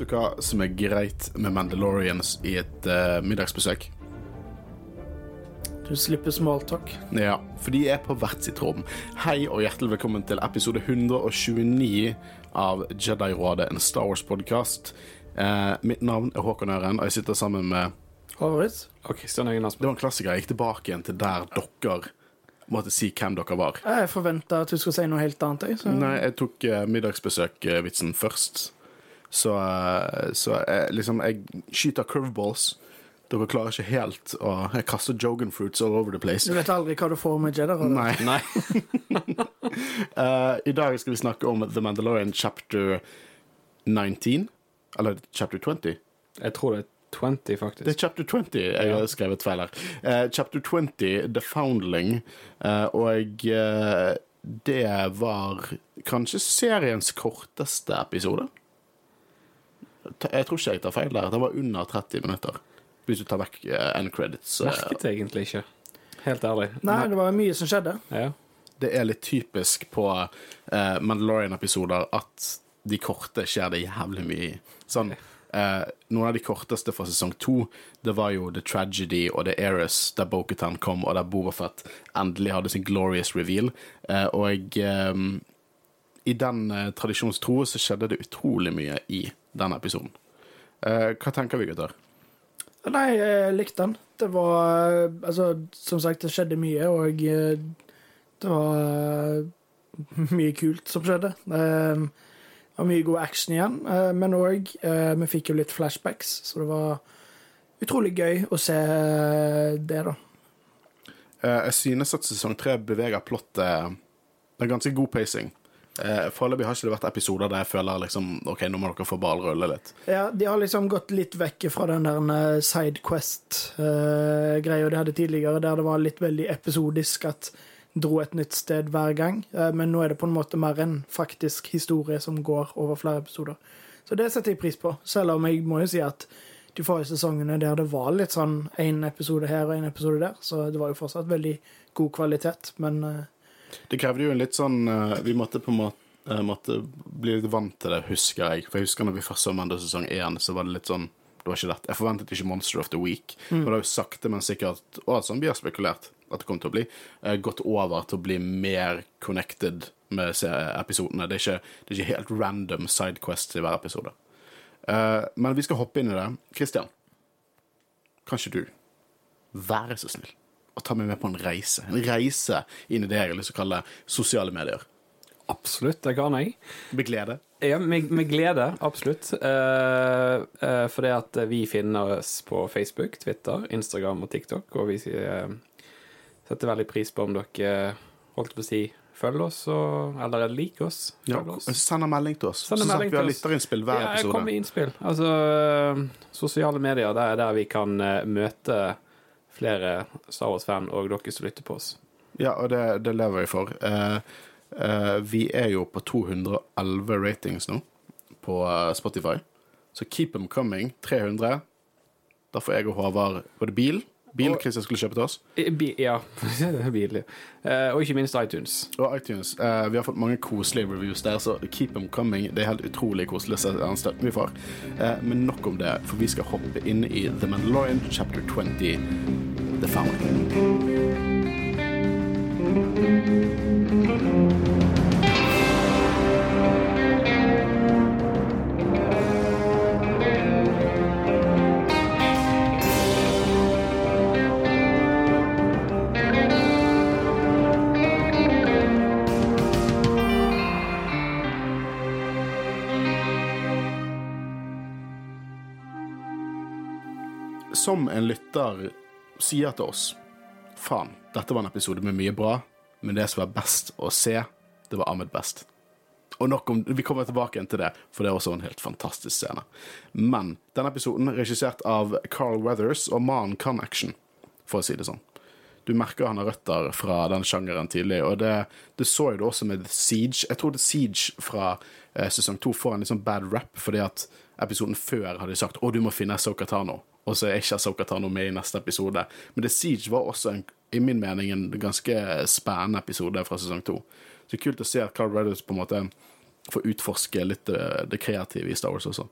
du hva som er greit med Mandalorians i et uh, middagsbesøk? Du slipper smalltalk. Ja, for de er på hvert sitt rom. Hei og hjertelig velkommen til episode 129 av Jedi-rådet, en Star Wars-podkast. Uh, mitt navn er Håkon Øren, og jeg sitter sammen med Håvard? Og Kristian Øyen Aspen. Det var en klassiker. Jeg gikk tilbake igjen til der dere måtte si hvem dere var. Jeg forventa at du skulle si noe helt annet. Jeg, så. Nei, jeg tok uh, middagsbesøk-vitsen først. Så, eh, så jeg, liksom Jeg skyter curveballs. Dere klarer ikke helt å Jeg kaster Jogan fruits all over the place. Du vet aldri hva du får med Jedi. eller? Nei. Nei. uh, I dag skal vi snakke om The Mandalorian chapter 19. Eller chapter 20. Jeg tror det er 20, faktisk. Det er chapter 20. Jeg har skrevet feil her. Uh, chapter 20, The Foundling. Uh, og eh, det var kanskje seriens korteste episode. Jeg tror ikke jeg tar feil der. Det var under 30 minutter. Hvis du tar vekk uh, end credits. eh, Merket egentlig ikke. Helt ærlig. Nei, det var mye som skjedde. Ja. det er litt typisk på uh, Mandalorian-episoder at de korte skjer det jævlig mye i. Sånn, uh, noen av de korteste fra sesong to, det var jo The Tragedy og The Heiress, der Bokutan kom, og der Bobafett endelig hadde sin glorious reveal. Uh, og um, i den uh, tradisjonstro så skjedde det utrolig mye i den episoden. Eh, hva tenker vi, gutter? Nei, jeg likte den. Det var eh, Altså, som sagt, det skjedde mye, og eh, det var mye kult som skjedde. Det var mye god action igjen, men òg Vi fikk jo litt flashbacks, så det var utrolig gøy å se det, da. Jeg synes at sesong tre beveger plottet Det er ganske god pacing. Uh, Foreløpig har ikke det vært episoder der jeg føler liksom OK, nå må dere få ballen rulle litt. Ja, de har liksom gått litt vekk fra den der Sidequest-greia de hadde tidligere, der det var litt veldig episodisk at dro et nytt sted hver gang. Eh, men nå er det på en måte mer en faktisk historie som går over flere episoder. Så det setter jeg pris på, selv om jeg må jo si at de forrige sesongene der det var litt sånn én episode her og én episode der, så det var jo fortsatt veldig god kvalitet, men eh, Det krevde jo en litt sånn eh, Vi måtte på en måte, eh, måtte bli litt vant til det, husker jeg. For jeg husker når vi først så Mando sesong én, så var det litt sånn det var ikke lett. Jeg forventet ikke Monster of the Week. Men det har jo sakte, men sikkert, og som vi har spekulert at det kommer til å bli, eh, gått over til å bli mer connected med episodene. Det er ikke, det er ikke helt random sidequests i hver episode. Uh, men vi skal hoppe inn i det. Christian, kan ikke du være så snill og ta meg med på en reise? En reise inn i det jeg har lyst til å kalle sosiale medier. Absolutt, det kan jeg. Med glede. Ja, med, med glede, absolutt. Uh, det at vi finner oss på Facebook, Twitter, Instagram og TikTok, og vi uh, setter veldig pris på om dere holdt på å si følger oss, og, eller liker oss. Ja, oss. send en melding til oss. Send en melding sagt, melding vi har til lytterinnspill hver Ja, jeg Ja, kommer med innspill. Altså, sosiale medier, det er der vi kan møte flere Star Wars-fan og dere som lytter på oss. Ja, og det, det lever jeg for. Eh, eh, vi er jo på 211 ratings nå på eh, Spotify, så keep them coming. 300. Da får jeg og Håvard både bil Bil Christian skulle kjøpe til oss, bi- Ja, bil. Eh, og ikke minst iTunes. og iTunes. Uh, vi har fått mange koselige reviews der, så keep them coming. Det er helt utrolig koselig støtten vi får. Uh, men nok om det, for vi skal hoppe inn i The Mandalorian chapter 20, The Founding. Som en lytter sier til oss Faen, dette var en episode med mye bra, men det som var best å se, det var Ahmed Best. Og nok om, Vi kommer tilbake til det, for det er også en helt fantastisk scene. Men denne episoden er regissert av Carl Weathers, og mannen kan action, for å si det sånn. Du merker han har røtter fra den sjangeren tidlig, og det, det så jo du også med The Siege. Jeg tror The Siege fra eh, sesong to får en litt sånn bad rap, fordi at episoden før hadde de sagt 'Å, du må finne Ahsoka Tano', og så er ikke Asoka Tano med i neste episode. Men The Siege var også, en, i min mening, en ganske spennende episode fra sesong to. Så det er kult å se at Carl Weathers på en måte får utforske litt det, det kreative i Star Wars også.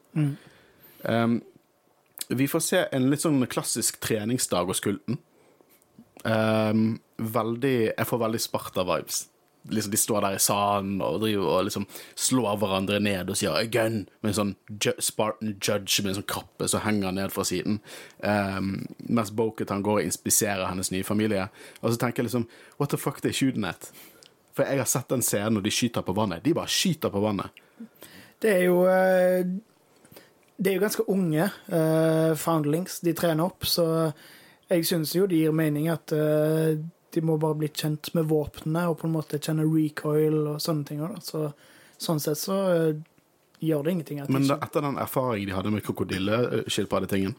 Um, vi får se en litt sånn klassisk treningsdag hos kulten. Um, veldig Jeg får veldig Sparta-vibes. Liksom De står der i salen og driver og liksom slår hverandre ned og sier 'again' med en sånn ju Spartan judge med en sånn kappe som henger ned fra siden. Um, mens Boketan går og inspiserer hennes nye familie. Og så tenker jeg liksom What the fuck, they shooting at? For jeg har sett den scenen når de skyter på vannet. De bare skyter på vannet. Det er jo eh, Det er jo ganske unge uh, foundlings de trener opp, så jeg syns jo det gir mening at eh, de må bare bli kjent med våpnene og på en måte kjenne recoil og sånne ting. Da. Så, sånn sett så uh, gjør det ingenting. Men da, etter den erfaringen de hadde med krokodilleskilpaddetingen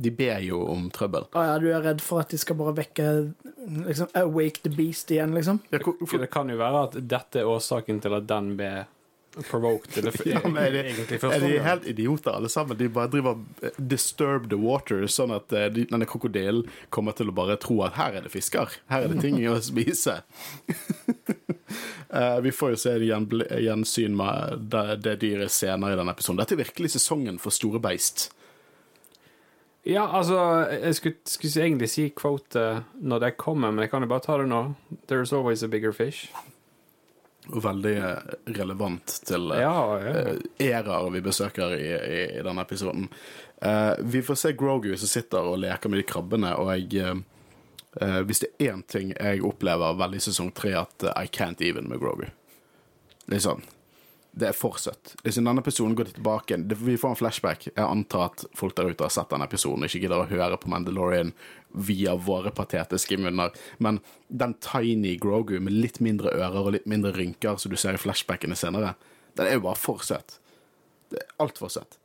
De ber jo om trøbbel. ah, ja, du er redd for at de skal bare vekke liksom, Awake the beast igjen, liksom? Ja, For det kan jo være at dette er årsaken til at den ble provoked. Eller, Ja, er de, er de helt idioter alle sammen? De bare driver eh, disturb the water, sånn at eh, de, denne krokodillen kommer til å bare tro at her er det fisker. Her er det ting å spise. uh, vi får jo se gjensyn med det, det dyret senere i denne episoden. Dette er virkelig sesongen for store beist. Ja, altså, jeg skulle, skulle egentlig si kvote når det kommer, men jeg kan jo bare ta det nå. There's always a bigger fish. Og veldig eh, relevant til eh, Ja, ja. eh, æraer vi besøker i, i, i denne episoden. Uh, vi får se Grogu som sitter og leker med de krabbene, og jeg uh, eh, Hvis det er én ting jeg opplever veldig i sesong tre, at eh, I can't even med Grogu. Er sånn. Det er for søtt. Hvis denne episoden går tilbake det, Vi får en flashback. Jeg antar at folk der ute har sett denne episoden og ikke gidder å høre på Mandalorian via våre patetiske munner. Men den tiny Grogu med litt mindre ører og litt mindre rynker som du ser i flashbackene senere, den er jo bare for søt. Det er altfor søtt.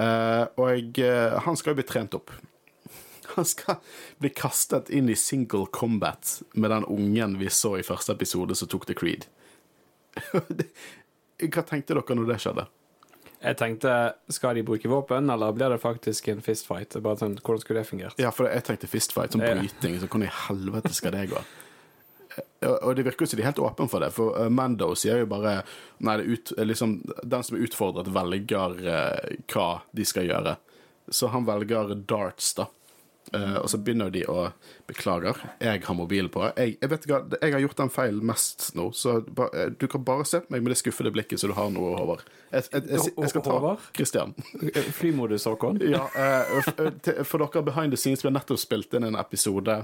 Uh, og uh, han skal jo bli trent opp. Han skal bli kastet inn i single combat med den ungen vi så i første episode som tok The Creed. Hva tenkte dere når det skjedde? Jeg tenkte, skal de bruke våpen, eller blir det faktisk en fistfight? Bare sånn, Hvordan skulle det fungert? Ja, for jeg tenkte fistfight, sånn bryting. Så hvordan i helvete skal det gå? Eh, Og det virker jo som de er helt åpne for det, for eh, Mando sier jo bare Nei, det ut, liksom, den som er utfordret, velger eh, hva de skal gjøre. Så han velger darts, da. Eh, og så begynner de å Beklager, jeg har mobilen på. Jeg, jeg vet jeg har gjort den feilen mest nå, så ba, eh, du kan bare se på meg med det skuffede blikket så du har noe, Håvard. Jeg, jeg, skal ta? Christian. Flymodus, Håkon? Ja, Uh, eh, for dere behind the scenes, vi har nettopp spilt inn en episode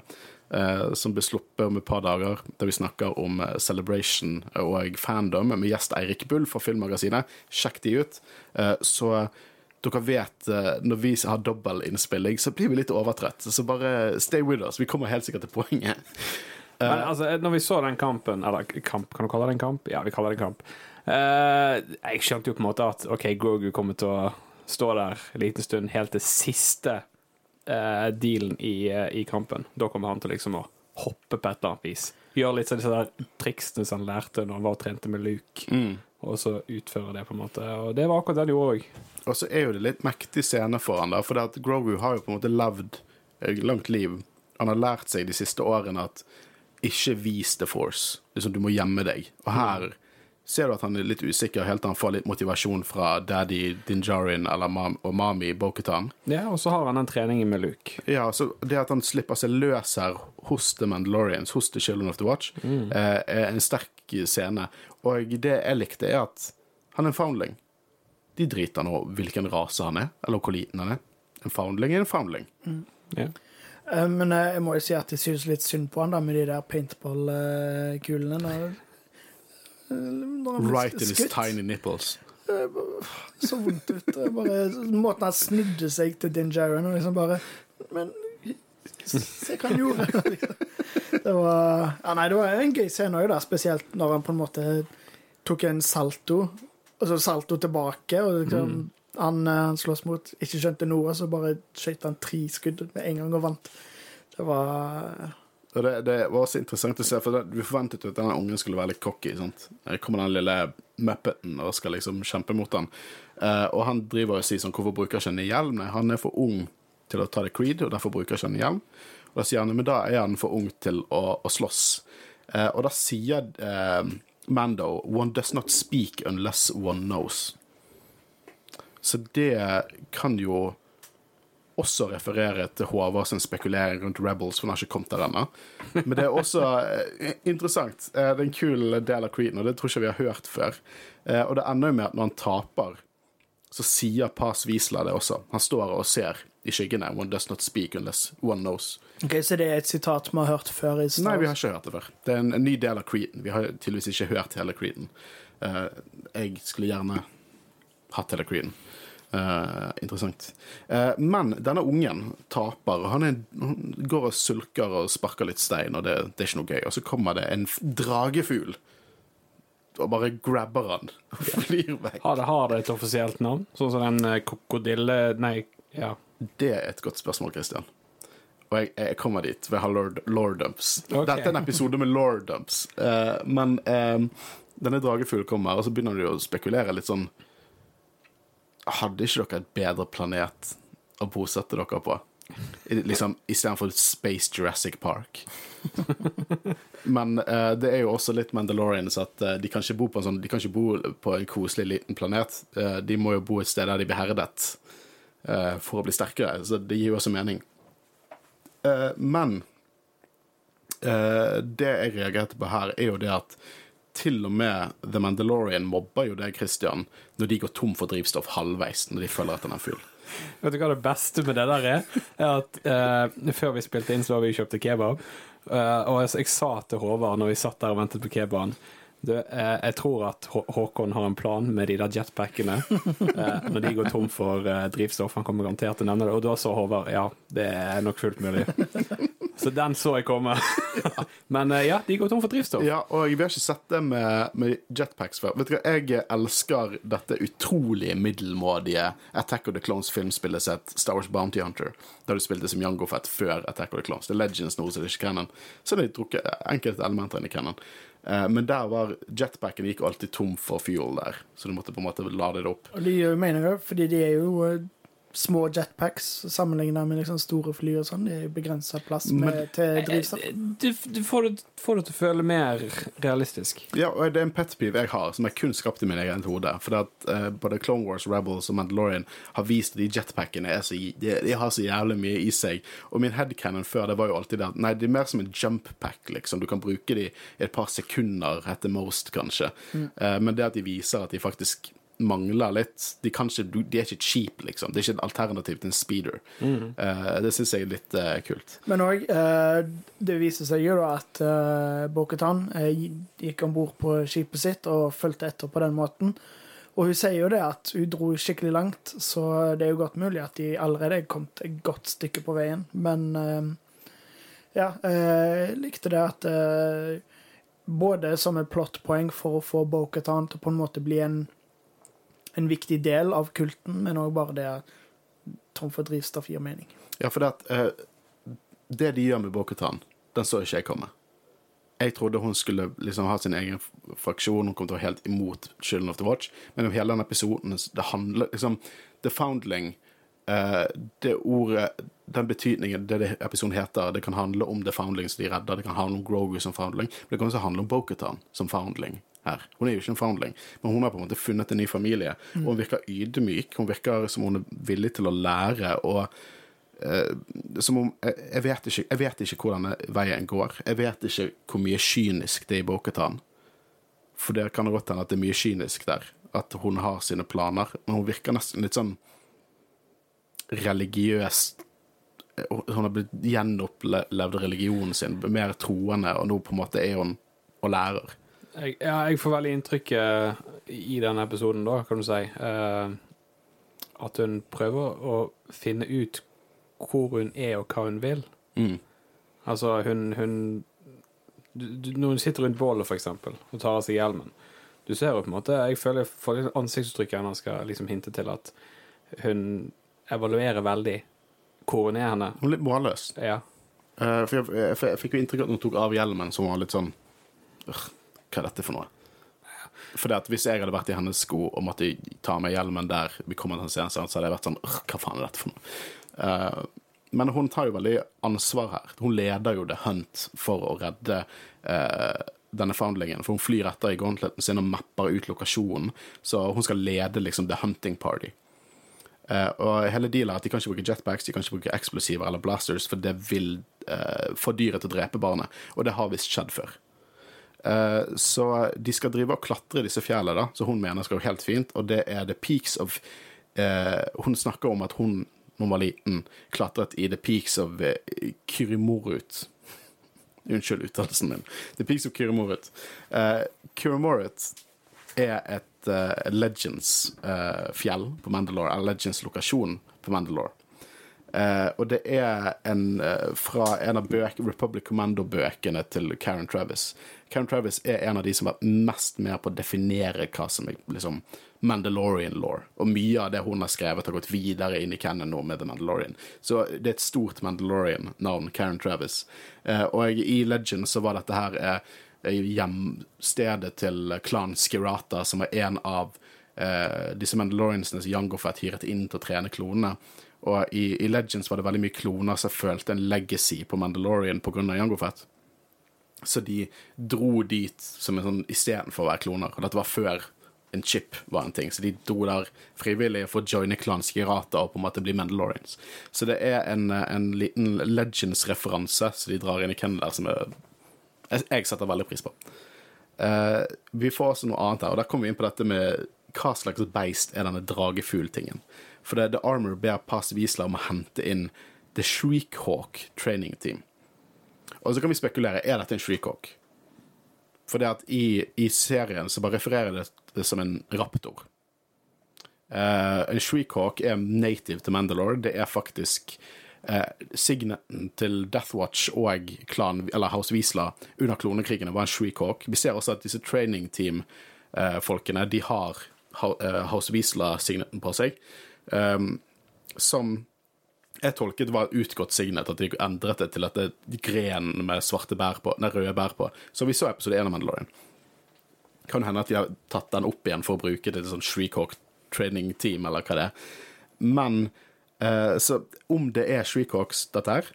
uh, som ble sluppet om et par dager, der vi snakker om eh, Celebration og fandom med gjest Eirik Bull fra Filmmagasinet. Sjekk de ut. Eh, så dere vet, eh, når vi har dobbelinnspilling, så blir vi litt overtrett. Så bare stay with us. Vi kommer helt sikkert til poenget. Men altså, når vi så den kampen Eller kamp, kan du kalle det en kamp? Ja, vi kaller det en kamp. Eh, jeg skjønte jo på en måte at OK, Grogu kommer til å stå der en liten stund helt til siste eh, dealen i, i kampen. Da kommer han til liksom å hoppe på et eller annet vis. Gjøre litt sånn disse der triksene som han lærte når han var og trente med Luke, og så utføre det, på en måte. Og det var akkurat det han gjorde òg. Og så er jo det litt mektig scene for han da, for det at Grogu har jo på en måte levd et langt liv. Han har lært seg de siste årene at ikke vis the force. Liksom, du må gjemme deg. Og her ser du at han er litt usikker helt til han får litt motivasjon fra daddy Dinjarin eller mam og mami Bokutan. Ja, og så har han den treningen med Luke. Ja, så det at han slipper seg løs her hos The Mandalorians, hos The Children of the Watch, mm. er en sterk scene. Og det jeg likte, er at han er en foundling. De driter nå hvilken rase han er, eller hvor liten han er. En foundling er en foundling. Ja. Eh, Men eh, jeg må jo si at jeg synes litt synd på han da, med de der paintball-kulene. når- eh, når Right in his tiny nipples. Så vondt ut. Bare, måten han snudde seg til Din Jaron og liksom bare Men se hva han gjorde. Det var ja, Nei, det var en gøy scene òg, spesielt når han på en måte tok en salto, og så salto tilbake. og liksom, Han, eh, han slåss mot ikke skjønte noe, så bare skøyt han tre skudd med en gang og vant. Det var det, det var også interessant å se, for det, vi forventet jo at denne ungen skulle være litt cocky. sant? Her kommer den lille muppeten og skal liksom kjempe mot han. Eh, og han driver og sier sånn, hvorfor bruker ikke han hjelm? Nei, han er for ung til å ta det creed, og derfor bruker ikke han hjelm. Og da sier han, men da er han for ung til å, å slåss. Eh, og da sier eh, Mando, one does not speak unless one knows. Så det kan jo også referere til Håvard sin spekulering rundt Rebels, for han har ikke kommet der ennå. Men det er også eh, interessant. Eh, det er en kul del av Creeden, og det tror ikke vi har hørt før. Eh, og det ender jo med at når han taper, så sier Paz Wiesla det også. Han står og ser i skyggene. One does not speak unless one knows. Ok, Så det er et sitat vi har hørt før? i Star Nei, vi har ikke hørt det før. Det er en, en ny del av Creeden. Vi har tydeligvis ikke hørt hele Creeden. Uh, jeg skulle gjerne hatt hele Creeden. Uh, interessant. Uh, men denne ungen taper. Han, er, han går og sulker og sparker litt stein, og det, det er ikke noe gøy. Og så kommer det en dragefugl og bare grabber han og flyr vekk. Har det, har det et offisielt navn? Sånn som den eh, krokodille... Nei, ja. Det er et godt spørsmål, Christian. Og jeg, jeg kommer dit ved å ha lord, lordumps. Okay. Dette er en episode med lordumps. Uh, men uh, denne dragefuglen kommer, og så begynner de å spekulere litt sånn Hadde ikke dere et bedre planet å bosette dere på? Liksom Istedenfor Space Jurassic Park. Men uh, det er jo også litt Mandalorians at eh, de kan sånn De kan ikke bo på en koselig liten planet. Eh, de må jo bo et sted der de blir herdet eh, for å bli sterkere. Så det gir jo også mening. Eh, men eh, det jeg reagerte på her, er jo det at til og med The Mandalorian mobber jo deg, Christian, når de går tom for drivstoff halvveis når de følger etter den full. Vet du hva det beste med det der er? er at eh, Før vi spilte inn, så var vi og kjøpte kebab. Eh, og jeg, jeg sa til Håvard når vi satt der og ventet på kebaben du, eh, jeg tror at Hå Håkon har en plan med de der jetpackene eh, når de går tom for eh, drivstoff. Han kommer garantert til å nevne det. Og da sa Håvard ja, det er nok fullt mulig. Så den så jeg komme. Men eh, ja, de går tom for drivstoff. Ja, og vi har ikke sett det med, med jetpacks før. Vet du hva, Jeg elsker dette utrolig middelmådige Attack of the Clones-filmspillet sitt Star Wars Bounty Hunter, der du spilte som Jango Fett før Attack of the Clones. Det er Legends nå, så det er ikke canon. Så det er trukket enkelte elementer inn i canon. Eh, Men der var jetpacken gikk alltid tom for fuel der, så du måtte på en måte lade det opp. Og det gjør jo mening, fordi de er jo eh, små jetpacks sammenlignet med liksom store fly og sånn. De er begrensa plass med, Men- til drivstoff. Du, du får, det, får det til å føle mer realistisk. Ja, og det er en pet peeve jeg har, som er kun skapte i min egen hode. For at uh, både Clone Wars, Rebels og Mandalorian har vist at de jetpackene er så, de, de har så jævlig mye i seg. Og min headcanon før det var jo alltid det at nei, det er mer som en jumppack, liksom. Du kan bruke de i et par sekunder etter most, kanskje. Eh, men det at de viser at de faktisk mangler litt De, ikke, de er ikke cheap, liksom. Det er ikke et alternativ til en speeder. Eh, det syns jeg er litt uh, kult. Men òg, det viser seg jo at uh, Bo-Katan eh, gikk om bord på skipet sitt og fulgte etter på den måten. Og hun sier jo det at hun dro skikkelig langt, så det er jo godt mulig at de allerede er kommet et godt stykke på veien. Men eh, ja, eh, jeg likte det at eh, Både som et plottpoeng for å få Bo-Katan til på en måte bli en, en viktig del av kulten, men òg bare det tom for drivstoff gir mening. Ja, for det at eh, Det de gjør med Bo-Katan, den så ikke jeg komme. Jeg trodde hun skulle liksom ha sin egen fraksjon, hun kom til å være helt imot Children of the Watch, men om hele den episoden det handler liksom The Foundling eh, Det ordet, den betydningen det, det episoden heter, det kan handle om The Foundling som de redder, det kan handle om Grogu som Foundling, men det kan også handle om Bo-Katan som Foundling her. Hun er jo ikke en Foundling, men hun har på en måte funnet en ny familie, og hun virker ydmyk, hun virker som hun er villig til å lære, og Uh, som om jeg, jeg, vet ikke, jeg vet ikke hvor denne veien går. Jeg vet ikke hvor mye kynisk det er i Bo-Katan. For det kan godt hende at det er mye kynisk der. At hun har sine planer. Men hun virker nesten litt sånn religiøs Hun har blitt gjenopplevd religionen sin, mer troende, og nå på en måte er hun og lærer. Jeg, ja, jeg får veldig inntrykket i denne episoden, da, kan du si, uh, at hun prøver å finne ut hvor hun er, og hva hun vil. Mm. Altså, hun, hun du, Når hun sitter rundt bålet, for eksempel, og tar av seg hjelmen Du ser jo på en måte Jeg føler for liksom ansiktsuttrykket hennes skal liksom hinte til at hun evaluerer veldig hvor hun er henne. Hun er litt målløs. Ja. Uh, for jeg, jeg, jeg fikk jo inntrykk av at hun tok av hjelmen, som var litt sånn «Ugh, Hva er dette for noe? Fordi at Hvis jeg hadde vært i hennes sko og måtte ta meg hjelmen der, vi kommer til en så hadde jeg vært sånn Hva faen er dette for noe? Uh, men hun tar jo veldig ansvar her. Hun leder jo The Hunt for å redde uh, denne foundlingen. For hun flyr etter i gauntleten sin og mapper ut lokasjonen. Så hun skal lede liksom The Hunting Party. Uh, og hele dealen er at de kan ikke bruke jetpacks, de kan ikke bruke eksplosiver eller blasters, for det vil uh, få dyret til å drepe barnet. Og det har visst skjedd før. Eh, så de skal drive og klatre disse fjellene, da, som hun mener skal gå helt fint, og det er the peaks of eh, Hun snakker om at hun, når hun var liten, klatret i the peaks of eh, Kyrimorut. Unnskyld uttalelsen min. The peaks of Kyrimorut. Kyrimorut er et Legends-fjell på Mandalore, eller Legends-lokasjon på Mandalore. Eh, og det er en uh, fra en av bøk, Republic Commando-bøkene til Karen Travis. Karen Travis er en av de som har vært mest med på å definere hva som er liksom Mandalorian law. Og mye av det hun har skrevet, har gått videre inn i canon nå med The Mandalorian. Så det er et stort Mandalorian-navn, Karen Travis. Uh, og i Legend så var dette her hjemstedet til klan Skirata, som er en av disse Mandaloriansene som Jango hyret inn til å trene klonene. Og i, i, Legends var det veldig mye kloner som følte en legacy på Mandalorian pga. Jango Fett. Så de dro dit som en sånn istedenfor å være kloner. Og dette var før en chip var en ting. Så de dro der frivillig for å joine klan Skirata og på en måte bli Mandalorians. Så det er en, en liten Legends-referanse som de drar inn i der, som er, jeg setter veldig pris på. Uh, vi får også noe annet her, og der kommer vi inn på dette med hva slags beist er denne dragefugltingen. For The Armor ber Paz Wiesla om å hente inn The Shreekhawk Training Team. Og så kan vi spekulere er dette en Shreekhawk. For det at i, i serien så bare refererer det, det som en raptor. Uh, en Shreekhawk er native til Mandalore. Det er faktisk uh, signeten til Deathwatch og klan, eller House Wiesla under klonekrigene var en Shreekhawk. Vi ser også at disse training team-folkene uh, de har House Wiesla-signeten på seg um, som jeg tolket var utgått signet, at de endret det til at det er gren med svarte bær på, nei, røde bær på. Så vi så episode 1 av Mandalorian. Kan hende at de har tatt den opp igjen for å bruke det til sånn Shreekhawk training team, eller hva det er. Men uh, så om det er Shreekhawks, dette her,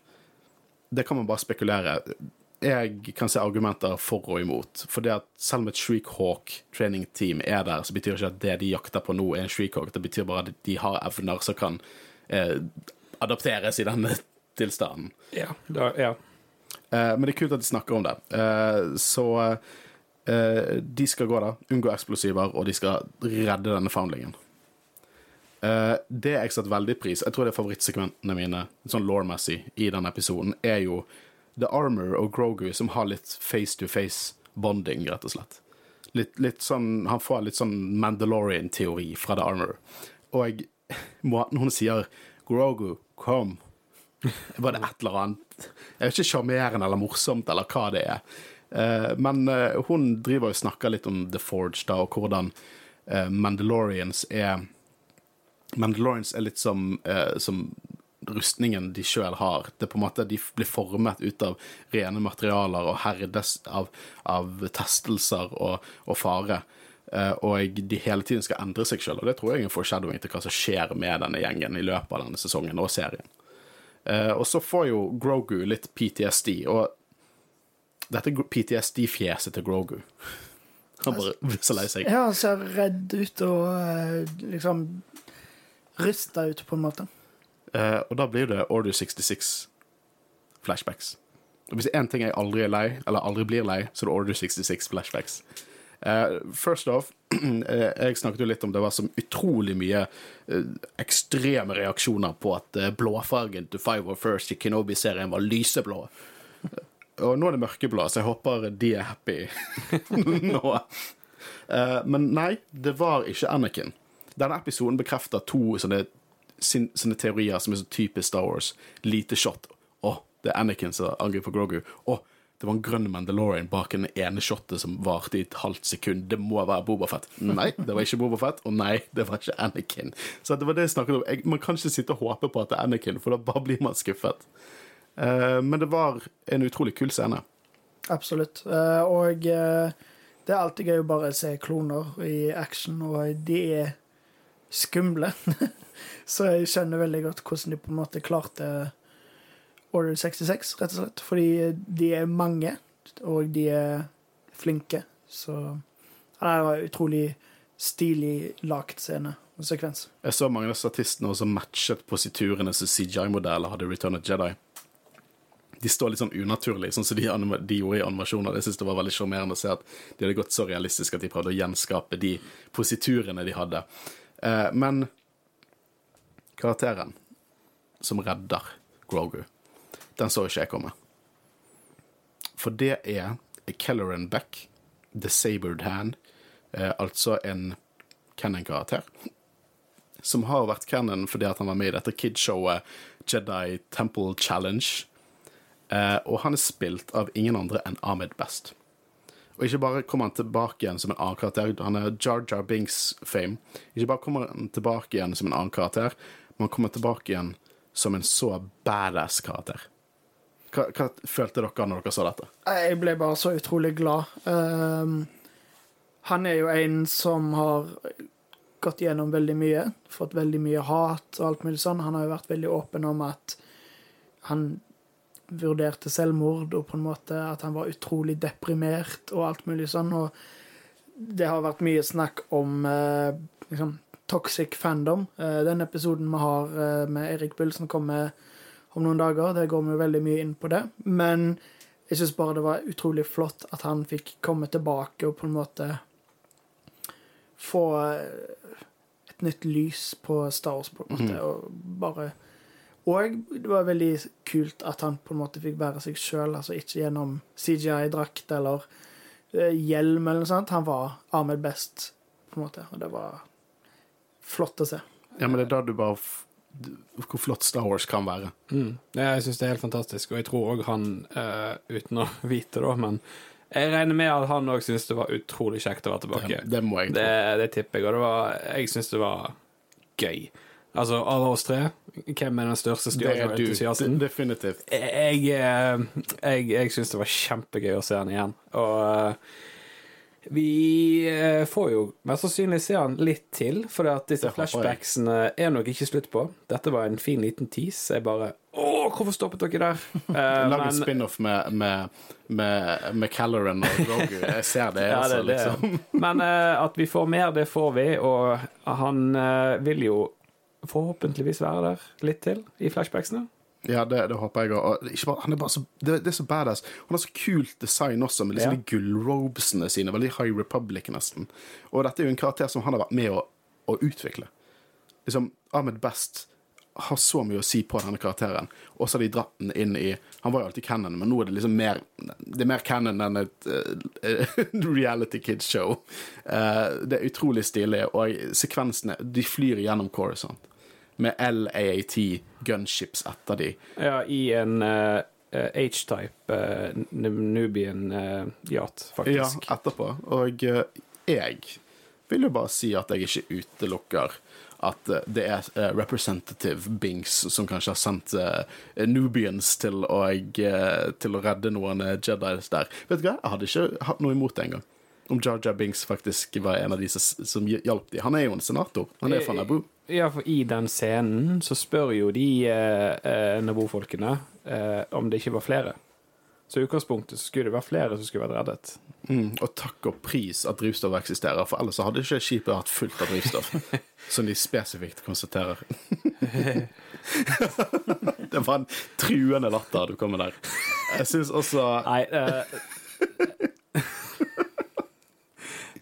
det kan man bare spekulere jeg kan se argumenter for og imot. For det at selv om et Shreekhawk training team er der, så betyr ikke at det de jakter på nå, er en Shreekhawk. Det betyr bare at de har evner som kan eh, adapteres i denne tilstanden. Ja, da, ja. Eh, men det er kult at de snakker om det. Eh, så eh, de skal gå da, unngå eksplosiver, og de skal redde denne foundlingen. Eh, det jeg setter veldig pris Jeg tror det er favorittsegmentene mine sånn law-messig i denne episoden, er jo The Armor og Grogu som har litt face-to-face-bonding, rett og slett. Litt, litt, sånn, Han får litt sånn Mandalorian-teori fra The Armor. Og måten hun sier 'Grogu, kom' Var det et eller annet Jeg vet ikke sjarmerende eller morsomt eller hva det er. Uh, men uh, hun driver og snakker litt om The Forge, da, og hvordan uh, Mandalorians er Mandalorians er litt som, som rustningen de sjøl har. Det er på en måte De blir formet ut av rene materialer og herdes av, av testelser og, og fare. Uh, og de hele tiden skal endre seg sjøl. Og det tror jeg er en foreshadowing til hva som skjer med denne gjengen i løpet av denne sesongen og serien. Uh, og så får jo Grogu litt PTSD, og dette PTSD-fjeset til Grogu Han bare blir så lei seg. Ja, han ser redd ut og uh, liksom rysta ut, på en måte. Uh, og da blir det Order 66 flashbacks. Og hvis det én ting jeg aldri er lei, eller aldri blir lei, så er det Order 66 flashbacks. Uh, first off, uh, jeg snakket jo litt om det var så utrolig mye ekstreme reaksjoner på at blåfargen til Five of First i Kenobi-serien var lyseblå. Og nå er det mørkeblå, så jeg håper de er happy nå. men nei, det var ikke Anakin. Denne episoden bekrefter to sånne sin, sine teorier som er så typisk Star Wars. Lite shot. Å, det er Anakin som angriper Grogu. Å, det var en grønn Mandalorian bak en ene shotet som varte i et halvt sekund. Det må være Bobafett. Nei, det var ikke Bobafett, og nei, det var ikke Anakin. Så det var det jeg snakket om. Jeg, man kan ikke sitte og håpe på at det er Anakin, for da bare blir man skuffet. Uh, men det var en utrolig kul scene. Absolutt. Uh, og uh, det er alltid gøy å bare se kloner i action, og de er skumle. Så jeg skjønner veldig godt hvordan de på en måte klarte Order 66, rett og slett. Fordi de er mange, og de er flinke. Så det var en utrolig stilig lagt scene. og sekvens. Jeg så mange av statistene også matchet positurene som CGI-modeller hadde i Return of Jedi. De står litt sånn unaturlig, sånn som de, de gjorde i animasjoner. Jeg synes det var veldig sjarmerende å se at de hadde gått så realistisk at de prøvde å gjenskape de positurene de hadde. Eh, men karakteren som redder Grogu, den så ikke jeg komme. For det er Kelleran Beck, The Sabered Hand, eh, altså en Cannon-karakter som har vært canon fordi han var med i dette kidshowet Jedi Temple Challenge. Eh, og han er spilt av ingen andre enn Ahmed Best. Og ikke bare kommer han tilbake igjen som en annen karakter, han er Jar Jar Binks-fame. Ikke bare kommer han tilbake igjen som en annen karakter, men han kommer tilbake igjen som en så badass karakter. Hva, hva følte dere når dere så dette? Jeg ble bare så utrolig glad. Um, han er jo en som har gått gjennom veldig mye, fått veldig mye hat og alt mulig sånn. Han har jo vært veldig åpen om at han vurderte selvmord, og på en måte at han var utrolig deprimert og alt mulig sånn. Og det har vært mye snakk om eh, liksom, toxic fandom. Eh, den episoden vi har eh, med Erik Bull som kommer om noen dager, det går vi jo veldig mye inn på det. Men jeg syns bare det var utrolig flott at han fikk komme tilbake og på en måte få eh, et nytt lys på Star Wars, på en måte, og bare Og det var veldig kult at han på en måte fikk være seg sjøl, altså ikke gjennom CGI-drakt eller eh, hjelm eller noe sånt. Han var Ahmed Best, på en måte, og det var flott å se. Ja, men det er da du bare f Hvor flott Star Wars kan være. Mm. Ja, Jeg syns det er helt fantastisk, og jeg tror òg han, uh, uten å vite det, men jeg regner med at han òg syntes det var utrolig kjekt å være tilbake. Det, det må jeg tro. Det, det tipper jeg, og det var, jeg syns det var gøy. Altså, av oss tre, hvem er den største du. Definitivt. Jeg, eh, jeg, jeg syns det var kjempegøy å se han igjen. Og eh, vi eh, får jo mest sannsynlig se han litt til, for disse jeg. flashbacksene er nok ikke slutt på. Dette var en fin liten tease. Jeg bare Å, hvorfor stoppet dere der? Eh, Lag en spin-off med, med, med, med Calloran og Grogu. Jeg ser det, Ja, altså. det det. Liksom. Men at vi får mer, det får vi, og han vil jo forhåpentligvis være der litt til i flashbacksene. Ja, det, det håper jeg òg. Han bare så, det, det er så badass. Han har så kult design også, med liksom Ja. de gullrobesene sine. Veldig High Republic, nesten. Og dette er jo en karakter som han har vært med å, å utvikle. Liksom, Ahmed Best har så mye å si på denne karakteren, og så har de dratt den inn i Han var jo alltid canon, men nå er det liksom mer Det er mer canon enn et uh, reality kids show. Uh, det er utrolig stilig, og sekvensene De flyr gjennom Corisont med LAAT gunships etter de. Ja, i en eh, H-type uh, Nubian uh, yacht, Ja, etterpå. Og jeg vil jo bare si at jeg ikke utelukker at det er representative Binks som kanskje har sendt Nubians til å, til å redde noen Jedis der. Vet du hva, jeg hadde ikke hatt noe imot det engang. Om Jar Jar Binks faktisk var en av de som, som hjalp dem. Han er jo en senator. Han er fra Naboo. Ja, for i den scenen så spør jo de eh, eh, Naboo-folkene eh, om det ikke var flere. Så i utgangspunktet så skulle det være flere som skulle vært reddet. Mm, og takk og pris at drivstoff eksisterer, for ellers hadde ikke skipet hatt fullt av drivstoff. som de spesifikt konstaterer. det var en truende latter du kom med der. Jeg syns også Nei eh,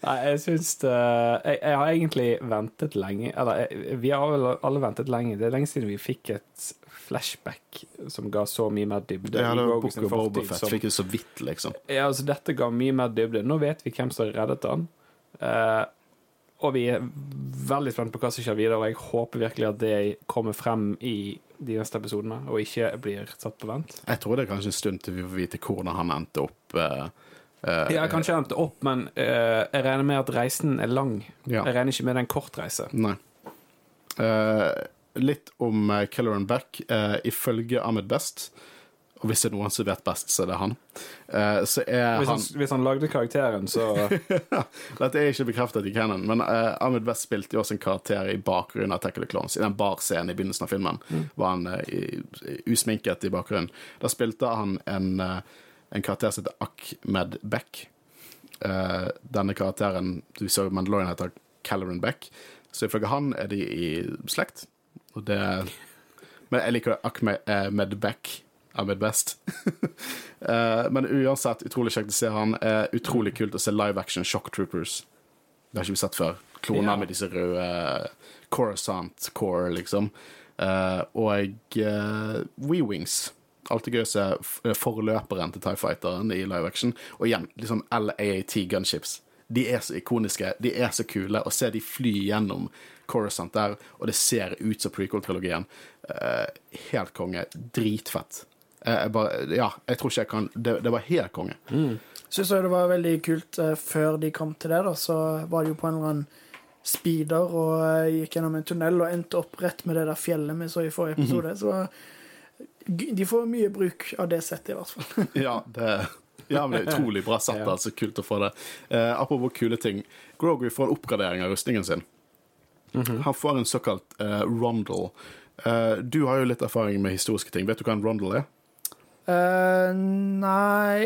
Nei, jeg syns det jeg, jeg har egentlig ventet lenge Eller jeg, vi har vel alle ventet lenge. Det er lenge siden vi fikk et flashback som ga så mye mer dybde. Ja, det var Book of Boba Fett fikk jo så vidt, liksom. Ja, altså Dette ga mye mer dybde. Nå vet vi hvem som reddet han. Uh, og vi er veldig spent på hva som skjer videre, og jeg håper virkelig at det kommer frem i de neste episodene, og ikke blir satt på vent. Jeg tror det er kanskje en stund til vi får vite hvordan han endte opp. eh, eh, Ja, kanskje jeg endte opp, men uh, jeg regner med at reisen er lang. Ja. Jeg regner ikke med det er en kort reise. Nei. Uh, litt om uh, Kelleran Beck. Ifølge Ahmed Best, og hvis det er noen som vet best, så er det han, så er Hvis han han, hvis han lagde karakteren, så Dette er ikke bekreftet i canon, men Ahmed West spilte jo også en karakter i bakgrunnen av Tackle the Clones. I den barscenen i begynnelsen av filmen var han i- usminket i bakgrunnen. Da spilte han en, en karakter som heter Ahmed Beck. Uh, denne karakteren du så i Mandalorian heter Caloran Beck, Så ifølge han er de i slekt. Og det Men jeg liker Ahmed Beck. Ahmed Best. uh, men uansett, utrolig kjekt å se han. Uh, utrolig kult å se live action Shock Troopers. Det har ikke vi sett før. Kloner Ja. med disse røde Coruscant Core, liksom. Eh, og uh, We-Wings. Alltid gøy å se forløperen til Tie Fighteren i live action. Og igjen, liksom LAAT gunships. De er så ikoniske, de er så kule. Å se de fly gjennom Coruscant der, og det ser ut som prequel-trilogien. Uh, helt konge. Dritfett. Eh, jeg bare, ja, jeg tror ikke jeg kan Det, det var helt konge. Syns også det var veldig kult eh, før de kom til det, da, så var de jo på en eller annen speeder og eh, gikk gjennom en tunnel og endte opp rett med det der fjellet vi så i forrige episode. Så g- de får mye bruk av det settet, i hvert fall. Ja, det, ja, men det er utrolig bra sett. Altså Kult å få det. Eh, apropos kule ting. Grogu får en oppgradering av rustningen sin. Han får en såkalt eh, rondel. Eh, du har jo litt erfaring med historiske ting. Vet du hva en rondel er? Uh, nei,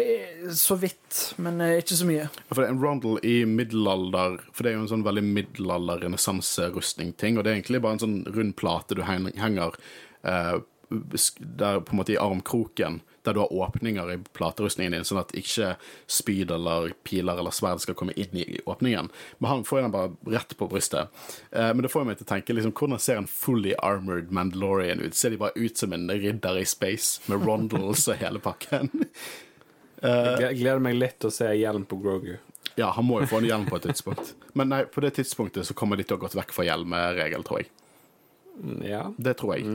så vidt, men eh, ikke så mye. For det er en rondel i middelalder For det er jo en sånn veldig middelalder-renessanserustning-ting. Og det er egentlig bare en sånn rund plate du heng- henger eh, sk- der på en måte i armkroken, der du har åpninger i platerustningen din, sånn at ikke spyd eller piler eller sverd skal komme inn i åpningen. Men han får den bare rett på brystet. Eh, men det får meg til å tenke liksom, hvordan ser en fully armored Mandalorian ut? Ser de bare ut som en ridder i space med rondels og hele pakken? Jeg gleder meg litt til å se hjelm på Grogu. Ja, han må jo få en hjelm på et tidspunkt. Men nei, på det tidspunktet så kommer de til å ha gått vekk fra hjelmeregel, tror jeg. Mm, Ja. Det tror jeg.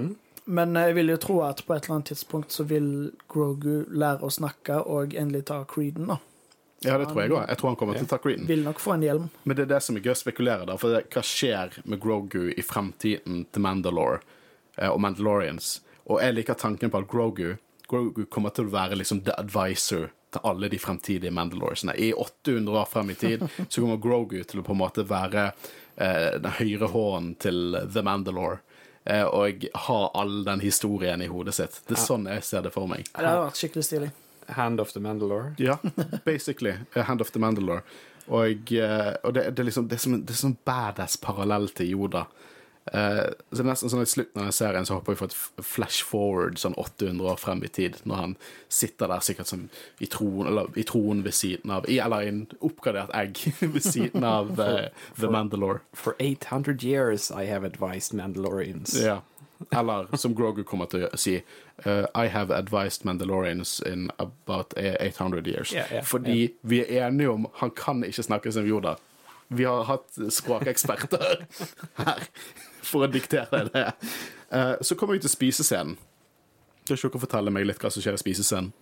Men jeg vil jo tro at på et eller annet tidspunkt så vil Grogu lære å snakke og endelig ta Creeden, da. Ja, det tror jeg òg. Jeg tror han kommer til å ta Creeden. Vil nok få en hjelm. Men det er det som er gøy å spekulere, da. For hva skjer med Grogu i fremtiden til Mandalore eh, og Mandalorians? Og jeg liker tanken på at Grogu Grogu kommer til å være liksom the advisor til alle de fremtidige Mandaloresene. I 800 år frem i tid så kommer Grogu til å på en måte være eh, den høyre hånden til The Mandalore. Eh, og ha all den historien i hodet sitt. Det er sånn jeg ser det for meg. Det hadde vært skikkelig stilig. Hand of the Mandalore. Ja, basically. Hand of the Mandalore. Og, eh, og det, det, er liksom, det er som det er sånn badass parallell til Yoda. Eh, så det er nesten sånn I slutten av den serien så håper vi får et flash forward sånn 800 år frem i tid, når han sitter der sikkert som i troen, eller i troen ved siden av i, Eller i en oppgradert egg ved siden av eh, The Mandalore. For 800 years I have advised Mandalorians. Ja. Eller som Grogu kommer til å si uh, I have advised Mandalorians in about 800 years. Yeah, yeah, Fordi vi er enige om han kan ikke snakke som Yoda. Vi har hatt språkeksperter her for å diktere det. Uh, så kommer vi til spisescenen. Kan ikke dere fortelle meg litt hva som skjer i spisescenen?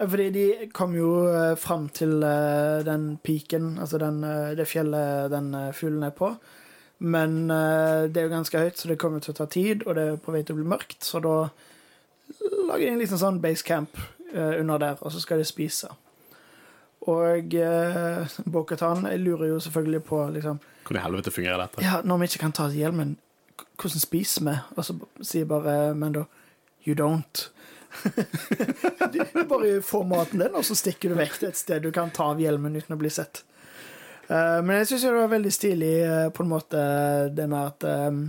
Fordi de kom jo eh, fram til eh, den piken, altså den, eh, det fjellet den eh, fuglen er på. Men eh, det er jo ganske høyt, så det kommer til å ta tid, og det er på vei til å bli mørkt. Så da lager de en liten sånn basecamp uh, under der, og så skal de spise. Og uh, Bo-Katan lurer jo selvfølgelig på liksom, Hvordan i helvete fungerer dette? Ja, når vi ikke kan ta hjelmen, hvordan spiser vi? Og så sier bare Mando You don't. du bare får maten din, og så stikker du vekk til et sted du kan ta av hjelmen uten å bli sett. Uh, men jeg syns det var veldig stilig uh, på en måte det med at um,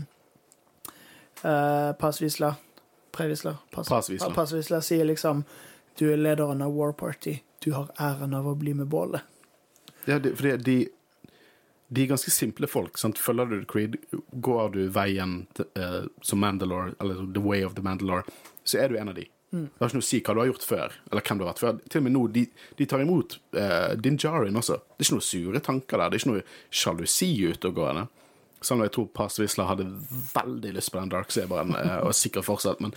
Passvisla Previsla Pass, Passvisla. Pa- Passvisla sier liksom Du er lederen av War Party. Du har æren av å bli med bålet. Ja, for fordi de, de er ganske simple folk. Sant? Følger du Creed, går du veien til, uh, som Mandalore, eller The Way of the Mandalore, så er du en av de. Det har ikke noe å si hva du har gjort før, eller hvem du har vært før. Til og med nå, de, de tar imot uh, Din Jarin også. Det er ikke noe sure tanker der. Det er ikke noe sjalusi utegående. Selv om jeg tror Pass Wisla hadde veldig lyst på den Darksaberen, uh, og sikkert fortsatt, men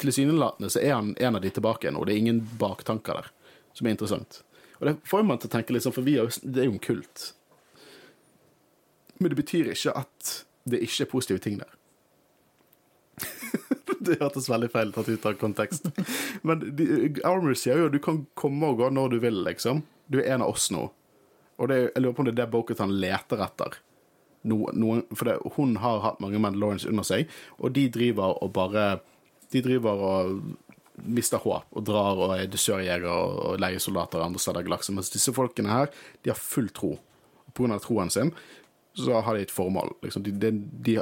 tilsynelatende så er han en av de tilbake og det er ingen baktanker der, som er interessant. Og det får man til å tenke litt sånn, for vi er jo, det er jo en kult. Men det betyr ikke at det ikke er positive ting der. det hørtes veldig feil tatt ut av kontekst. Men Armour sier jo at du kan komme og gå når du vil, liksom. Du er en av oss nå. Og det, jeg lurer på om det er det Bokutan leter etter. No, noen, for det, hun har hatt mange menn Lawrence under seg, og de driver og bare De driver og mister håp og drar og er dusørjegere og, og leiesoldater andre steder i galaksen. Mens disse folkene her, de har full tro. På grunn av troen sin så har de et formål. Liksom. De, de, de,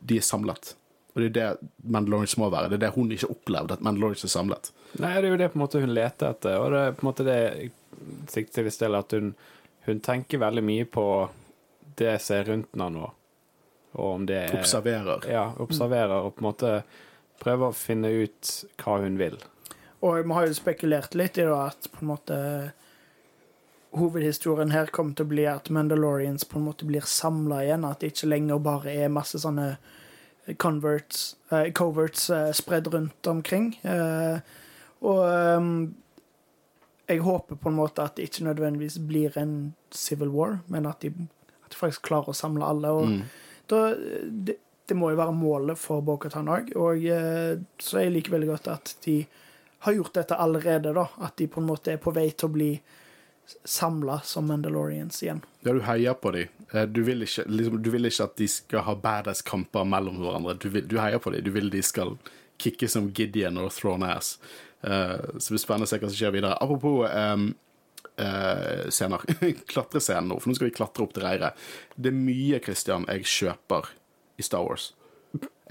de er samlet. Og det er det Mandalorians må være. Det er det hun ikke opplevde, at Mandalorians er samlet. Nei, det er jo det på en måte hun leter etter, og det er på en måte det jeg sikter til i stedet, at hun, hun tenker veldig mye på det som er rundt henne nå, og om det er Observerer. Ja, observerer, og på en måte prøver å finne ut hva hun vil. Og vi har jo spekulert litt i det, at på en måte hovedhistorien her kommer til å bli at Mandalorians på en måte blir samla igjen. At det ikke lenger bare er masse sånne converts, uh, coverts uh, spredd rundt omkring. Uh, og um, jeg håper på en måte at det ikke nødvendigvis blir en civil war, men at de, at de faktisk klarer å samle alle. Og Mm. da, det, det må jo være målet for Bokhatan òg. Og så jeg liker veldig godt at de har gjort dette allerede, da. At de på en måte er på vei til å bli samla som Mandalorians igjen. Ja, du heier på dem. Du vil ikke, liksom, du vil ikke at de skal ha badass kamper mellom hverandre. Du, vil, du heier på dem. Du vil de skal kicke som Gideon og Throne Ass. Uh, så det blir spennende å se hva som skjer videre. Apropos um, uh, scener. Klatrescenen nå, for nå skal vi klatre opp til reiret. Det er mye, Christian, jeg kjøper i Star Wars.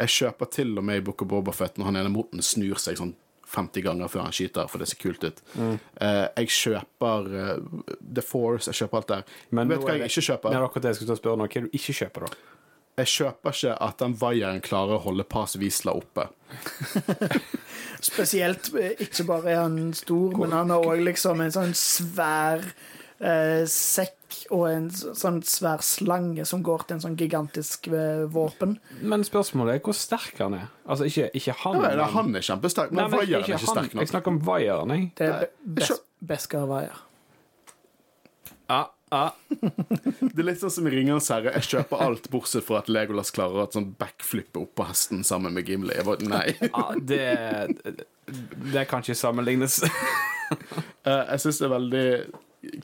Jeg kjøper til og med i Book of Boba Fett når han ene moten snur seg sånn 50 ganger før han skyter, for det ser kult ut. Eh, jeg kjøper uh, The Force, jeg kjøper alt der. Men Vet du hva jeg det- ikke kjøper? Er akkurat det jeg skulle spørre nå. Hva er det du ikke kjøper, da? Jeg kjøper ikke at den vaieren klarer å holde Pas Wisla oppe. Spesielt eh, ikke bare er han stor, men han har òg liksom en sånn svær eh, sekk og en sånn svær slange som går til en sånn gigantisk eh, våpen. Men spørsmålet er hvor sterk han er. Altså, ikke, ikke han. Ja, nei, men- han er kjempesterk, men Nei, men vaieren er ikke han. sterk Jeg snakker om vaieren, jeg. Det er bes Beskar vaier. Ja. ah. Det er litt sånn som i Ringenes herre. Jeg kjøper alt bortsett fra at Legolas klarer å sånn backflippe opp på hesten sammen med Gimli. Jeg bare, nei. Ah, det, det kan ikke sammenlignes. Eh, jeg syns det er veldig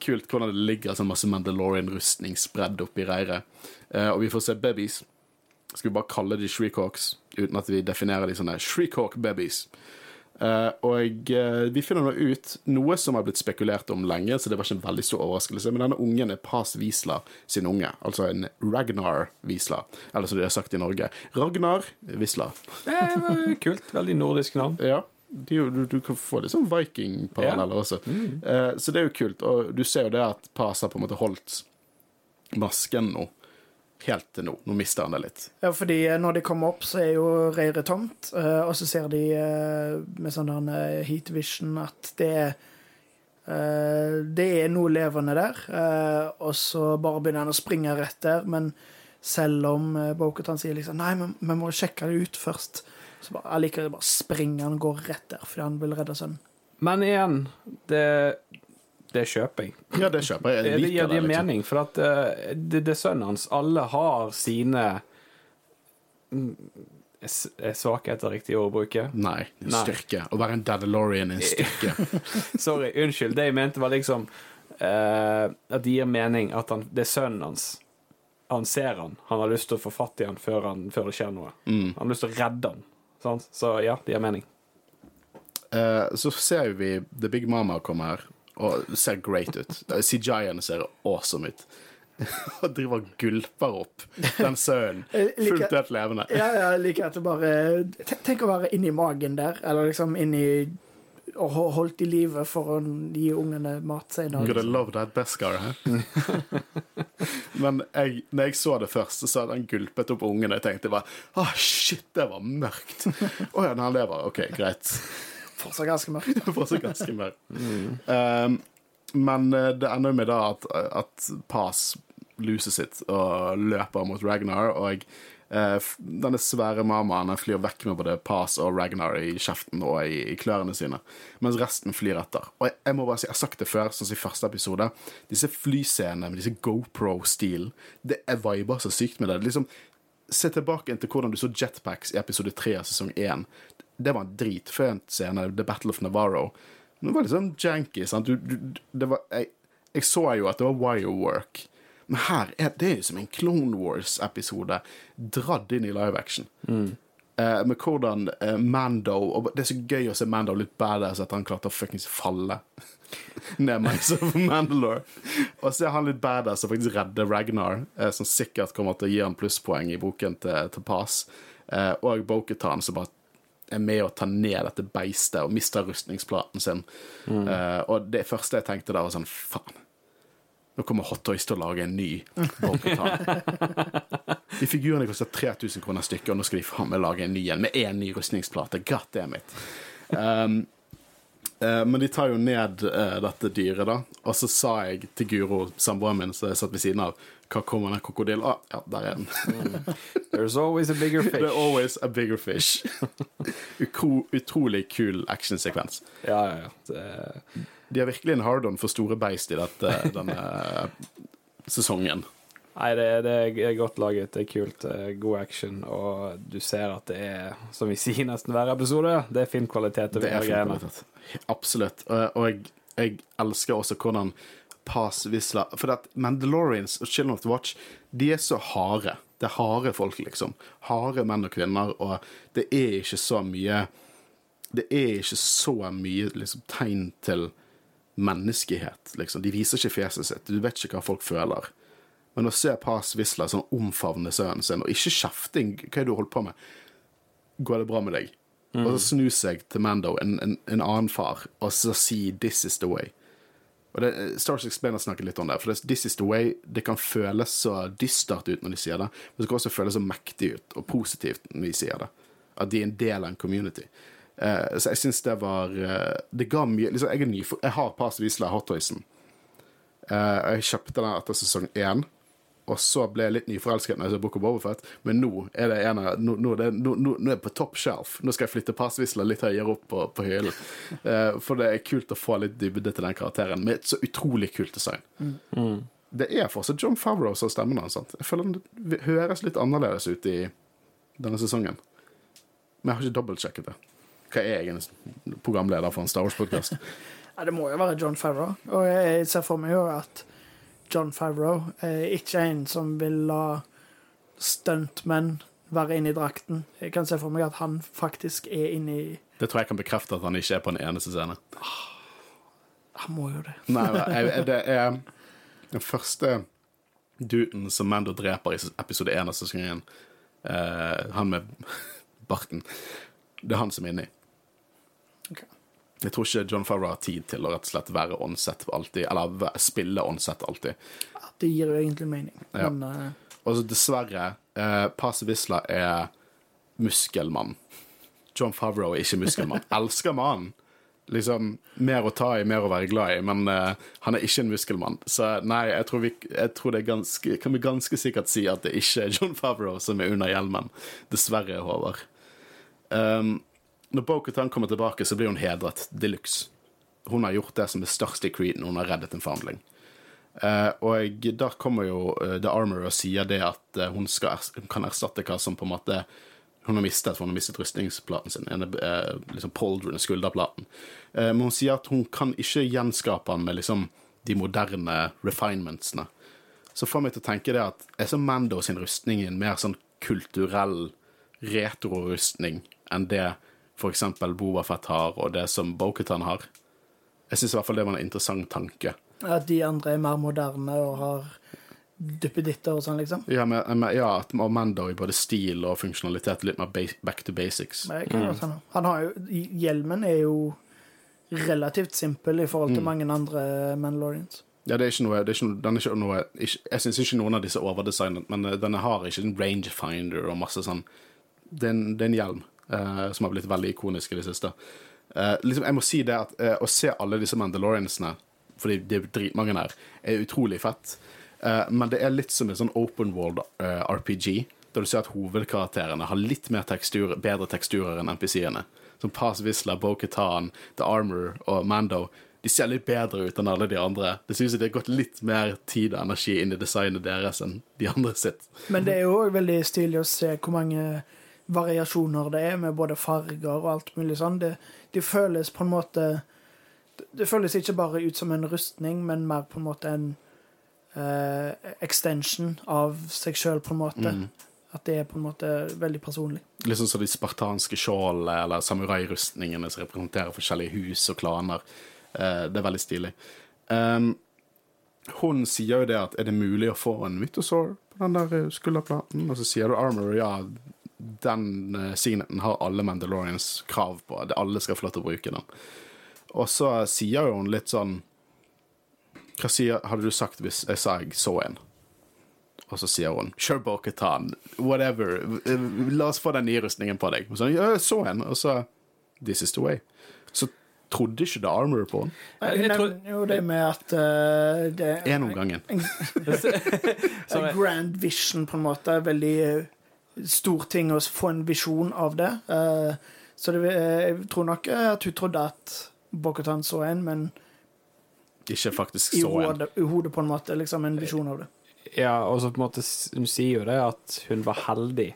kult hvordan det ligger sånn masse Mandalorian-rustning spredd oppi reiret. Uh, og vi får se babies. Skal vi bare kalle de Shreekhawks, uten at vi definerer de sånne Shreekhawk-babies. Uh, og uh, vi finner nå ut noe som har blitt spekulert om lenge, så det var ikke en veldig stor overraskelse, men denne ungen er Pas Wisla sin unge, altså en Ragnar Wisla, eller som de har sagt i Norge, Ragnar Wisla. Kult. Veldig nordisk navn. Ja. De, du, du kan få litt sånn Viking-paralleller også. Eh, så det er jo kult. Og du ser jo det at Pas har på en måte holdt masken nå. Helt til nå. Nå mister han det litt. Ja, fordi eh, når de kommer opp, så er jo reiret tomt, eh, og så ser de eh, med sånn eh, heat vision at det er eh, Det er noe levende der, eh, og så bare begynner han å springe rett der, men selv om uh, Bokutan sier liksom Nei, men vi må sjekke det ut først, så bare, allikevel bare springer han og går rett der fordi han vil redde sønnen. Men igjen, det, det kjøper jeg. Ja, det kjøper jeg. Det, Jeg det gir det. det Liksom. mening, for at uh, det, det er sønnen hans. Alle har sine mm, er svakheter riktig ord å bruke? Nei, en Nei. styrke. Å være en Dadalorian er en styrke. Sorry, unnskyld. Det jeg mente, var liksom uh, at det gir mening at han, det er sønnen hans. Han ser han. Han har lyst til å få fatt i han før, han, før det skjer noe. Mm. Han har lyst til å redde han. Sant? Så ja, det gir mening. Uh, så ser vi The Big Mama komme her, og ser great ut. Eh, CGI-ene ser awesome ut. Og driver og gulper opp den liker- Fullt ut levende. Ja, ja, like at det bare Tenk å være inni magen der, eller liksom inni Og holdt i live for å gi ungene mat senere. Gotta love that Beskar. Men jeg, når jeg så det først, så hadde han gulpet opp ungen. Jeg tenkte bare Åh, shit, det var mørkt. Å ja, han lever. OK, greit. Fortsatt ganske mørkt. Så ganske mørkt. Um, men eh, det ender jo med da at, at Pas loser sitt og løper mot Ragnar, og f- denne svære mamaen flyr vekk med både Pas og Ragnar i kjeften og i, i klørne sine, mens resten flyr etter. Og jeg, må bare si, jeg har sagt det før, sånn som i første episode, disse flyscenene med disse GoPro-stilen, det er viber så sykt med det. Liksom, se tilbake til hvordan du så jetpacks i episode 3 av sesong 1. Det var en dritfønt scene, The Battle of Navarro. Men det var litt sånn janky. Sant? Du, du, var, jeg, jeg så jo at det var wirework. Men her er det jo som en Clone Wars-episode dratt inn i live action. eh, med hvordan eh, Mando og Det er så gøy å se Mando litt badass at han klarte å fuckings falle ned Mines of Mandalore. Og så er han litt badass og faktisk redde Ragnar, eh, som sikkert kommer til å gi han plusspoeng i boken til, til Pass. Eh, og Boketan, som bare er med å ta ned dette beistet og mister rustningsplaten sin. Eh, og det første jeg tenkte da, var sånn Faen. Nå kommer Hot Toys til å lage en ny. De figurene koster 3000 kroner stykket, og nå skal de faen meg lage en ny en med én ny rustningsplate. God damn it. Um, uh, men de tar jo ned uh, dette dyret, da. Og så sa jeg til Guro, samboeren min, som jeg satt ved siden av, hva kommer den krokodillen? Å, ja, der er den. There's always a bigger fish. There's always a bigger fish. Utro, utrolig kul actionsekvens. Ja, ja, ja. Det, De har virkelig en hard-on for store beist i dette, denne sesongen. nei, det, det er godt laget. Det er kult. God action. Og du ser at det er, som vi sier nesten hver episode, det er filmkvalitet over Det er hele greiene. Absolutt. Og jeg, jeg elsker også hvordan Pass Wisla For at Mandalorians og Children of the Watch, de er så harde. Det er harde folk, liksom. Harde menn og kvinner, og det er ikke så mye Det er ikke så mye liksom, tegn til menneskehet, liksom. De viser ikke fjeset sitt. Du vet ikke hva folk føler. Men å se Pass Wisla sånn omfavne sønnen sin, og ikke kjefting Hva er det du holder på med? Går det bra med deg? Og så snu seg til Mando, en, en, en annen far, og så si 'this is the way'. Og det, Stars Explainer snakker litt om det, for det, 'this is the way' det kan føles så dystert ut når de sier det, men det kan også føles så mektig ut og positivt når de sier det. At de er en del av en community. Eh, så jeg syns det var eh, Det ga mye liksom, Jeg ny, jeg har Pass Wiesla Hot Toysen. Uh, jeg kjøpte den etter sesong én. Og så ble jeg litt nyforelsket når jeg så Book of Bobafett, men nå er det en av Nå, nå, nå, nå er det på top shelf. Nå skal jeg flytte passvisla litt høyere opp på, på hyllen. Uh, for det er kult å få litt dybde til den karakteren, med et så utrolig kult design. Det er fortsatt John Favreau som stemmer hans. Jeg føler den høres litt annerledes ut i denne sesongen. Men jeg har ikke dobbeltsjekket det. Hva er jeg, en programleder for en Star Wars-podkast? Ja, det må jo være John Favreau. Og jeg ser for meg jo at John Favreau er ikke en som vil la stuntmenn være inne i drakten. Jeg kan se for meg at han faktisk er inne i Det tror jeg kan bekrefte at han ikke er på en eneste scene. Han må jo det. Nei, det er den første duden som Mando dreper i episode 1 av sesongen. Eh, han med barten. Det er han som er inni. Ok. Jeg tror ikke John Favreau har tid til å rett og slett være onset alltid, eller spille onset alltid. Ja, det gir jo egentlig mening. Ja. Men eh, Og så dessverre, eh, Paz Wisla er muskelmann. John Favreau er ikke muskelmann. Elsker mannen. Liksom, mer å ta i, mer å være glad i, men eh, han er ikke en muskelmann. Så nei, jeg tror, vi, jeg tror det ganske, kan vi ganske sikkert si at det ikke er John Favreau som er under hjelmen. Dessverre, Håvard. Um, når Bo-Katan kommer tilbake, så blir hun hedret de luxe. Hun har gjort det som er størst i Creeden. Hun har reddet en forhandling. Uh, og da kommer jo uh, The Armor og sier det at uh, hun, skal, kan erstatte hva som på en måte hun har mistet, for hun har mistet rustningsplaten sin. En, eh, liksom Poldren, skulderplaten. Eh, men hun sier at hun kan ikke gjenskape den med liksom de moderne refinementsene. Så får meg til å tenke det at er så Mando sin rustning en mer sånn kulturell retrorustning enn det for eksempel Boba Fett har, og det som Bokutan har. Jeg syns i hvert fall det var en interessant tanke. at de andre er mer moderne og har duppeditter og sånn, liksom. Ja, men, ja at og Mando i både stil og funksjonalitet er litt mer back to basics. Men jeg kan godt hende. Han har jo, hjelmen er jo relativt simpel i forhold til mange andre Mandalorians. Ja, det er ikke noe, det er ikke noe, den er ikke noe ikke, Jeg syns ikke noen av disse er overdesignet, men denne den har ikke en rangefinder og masse sånn Det er en, det er en hjelm eh, som har blitt veldig ikoniske i det siste. Uh, liksom, jeg må si det at uh, å se alle disse Mandaloriansene, fordi det er dritmange her, er utrolig fett. Men det er litt som en sånn open world RPG, der du ser at hovedkarakterene har litt mer tekstur, bedre teksturer enn MPC-ene. Som Paz Wisla, Bo-Katan, The Armor og Mando. De ser litt bedre ut enn alle de andre. Det synes jeg det har gått litt mer tid og energi inn i designet deres enn de andre sitt. Men det er jo òg veldig stilig å se hvor mange variasjoner det er, med både farger og alt mulig sånn. Det, det føles på en måte Det føles ikke bare ut som en rustning, men mer på en måte en uh, extension av seg sjøl, på en måte. At det er på en måte veldig personlig. Litt sånn som de spartanske skjoldene eller samurairustningene som representerer forskjellige hus og klaner. Eh, det er veldig stilig. Um, hun sier jo det at er det mulig å få en mytosaur på den der eh, skulderplaten? Og så sier du Armor, ja, den uh, signeten har alle Mandalorians krav på. Det, alle skal få lov til å bruke den. Og så sier jo hun litt sånn Hva sier, hadde du sagt hvis jeg sa jeg så en? Og så sier hun Sure, Bo-Katan, whatever. La oss få den nye rustningen på deg. Og så, ja, jeg så en, og så This is the way. Så trodde ikke det Armor på den. Hun nevner jo det med at uh, det En om gangen. grand vision, på en måte. Veldig eh, stor ting å få en visjon av det. Eh, så det, eh, jeg tror nok eh, at hun trodde at Bokhatan så en, men Ikke faktisk i så en. i hodet på en måte. Liksom en visjon av det. Ja, og så på en måte Hun sier jo det at hun var heldig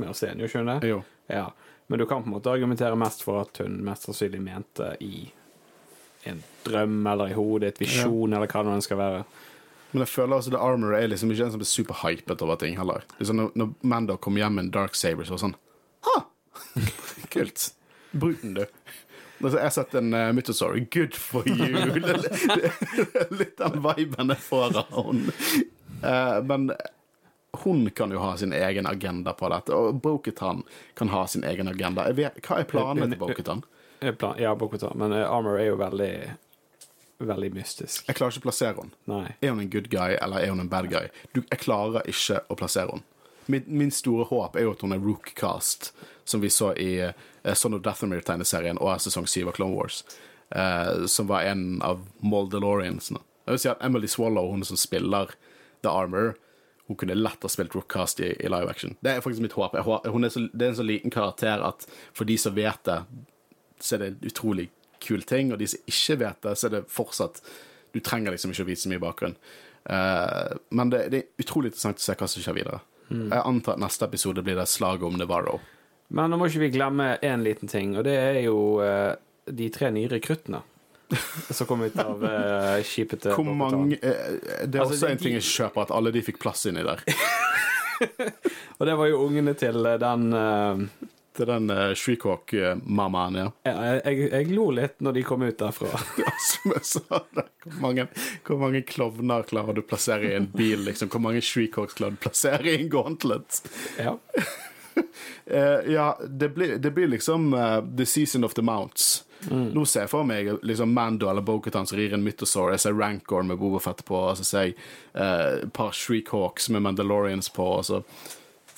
med å se en, jo, skjønner du? Ja. Men du kan på en måte argumentere mest for at hun mest sannsynlig mente i en drøm eller i hodet, et visjon, eller hva det nå skal være. Men jeg føler altså The Armor er liksom ikke en som blir superhypet over ting heller. Liksom når, når Mando kommer hjem med en Dark Saber, så er det sånn Ha! Kult. Bruk den, du. Altså, jeg har sett en uh, Mythosaur. Good for you. det, det, det litt den viben jeg får av henne. Uh, men hun kan jo ha sin egen agenda på dette, og Boketan kan ha sin egen agenda. Vet, hva er planene til Boketan? Eh, Ja, Bo-Katan. Men eh, Armor er jo veldig Veldig mystisk. Jeg klarer ikke å plassere henne. Nei. Er hun en good guy, eller er hun en bad guy? Du, jeg klarer ikke å plassere henne. Min, min store håp er jo at hun er Rookcast, som vi så i uh, Son of Dathomir-tegneserien og sesong 7 av Clone Wars, uh, som var en av Moldeloriansene. Jeg vil si at Emily Swallow, hun som spiller The Armor, hun kunne lett ha spilt Rookcast i, i live action. Det er faktisk mitt håp. Jeg, hun er så, det er en så liten karakter at for de som vet det, så er det utrolig kul ting, og de som ikke vet det, så er det fortsatt Du trenger liksom ikke å vite så mye bakgrunn. Uh, men det, det er utrolig interessant å se hva som skjer videre. Jeg antar at neste episode blir det slaget om Navarro. Men nå må ikke vi glemme én liten ting, og det er jo uh, de tre nye rekruttene som kom ut av uh, skipet til Hvor mange eh, Det er Altså, også det, en ting jeg kjøper, at alle de fikk plass inni der. Og det var jo ungene til eh, den eh, Til den uh, Shreekhawk-mammaen, ja. jeg, jeg, jeg lo litt når de kom ut derfra. ja, Som jeg sa, hvor mange, hvor mange klovner klarer du å plassere i en bil? liksom? Hvor mange Shriekhawks klarer du å plassere i en gauntlet? Ja. uh, ja, det blir, det blir liksom uh, The Season of the Mounts. Nå ser jeg for meg liksom Mando eller Bokutan som rir en Mythosaur. Jeg ser Rancor med Bobafett på, og så ser jeg eh, et par Shreekhawks med Mandalorians på, og så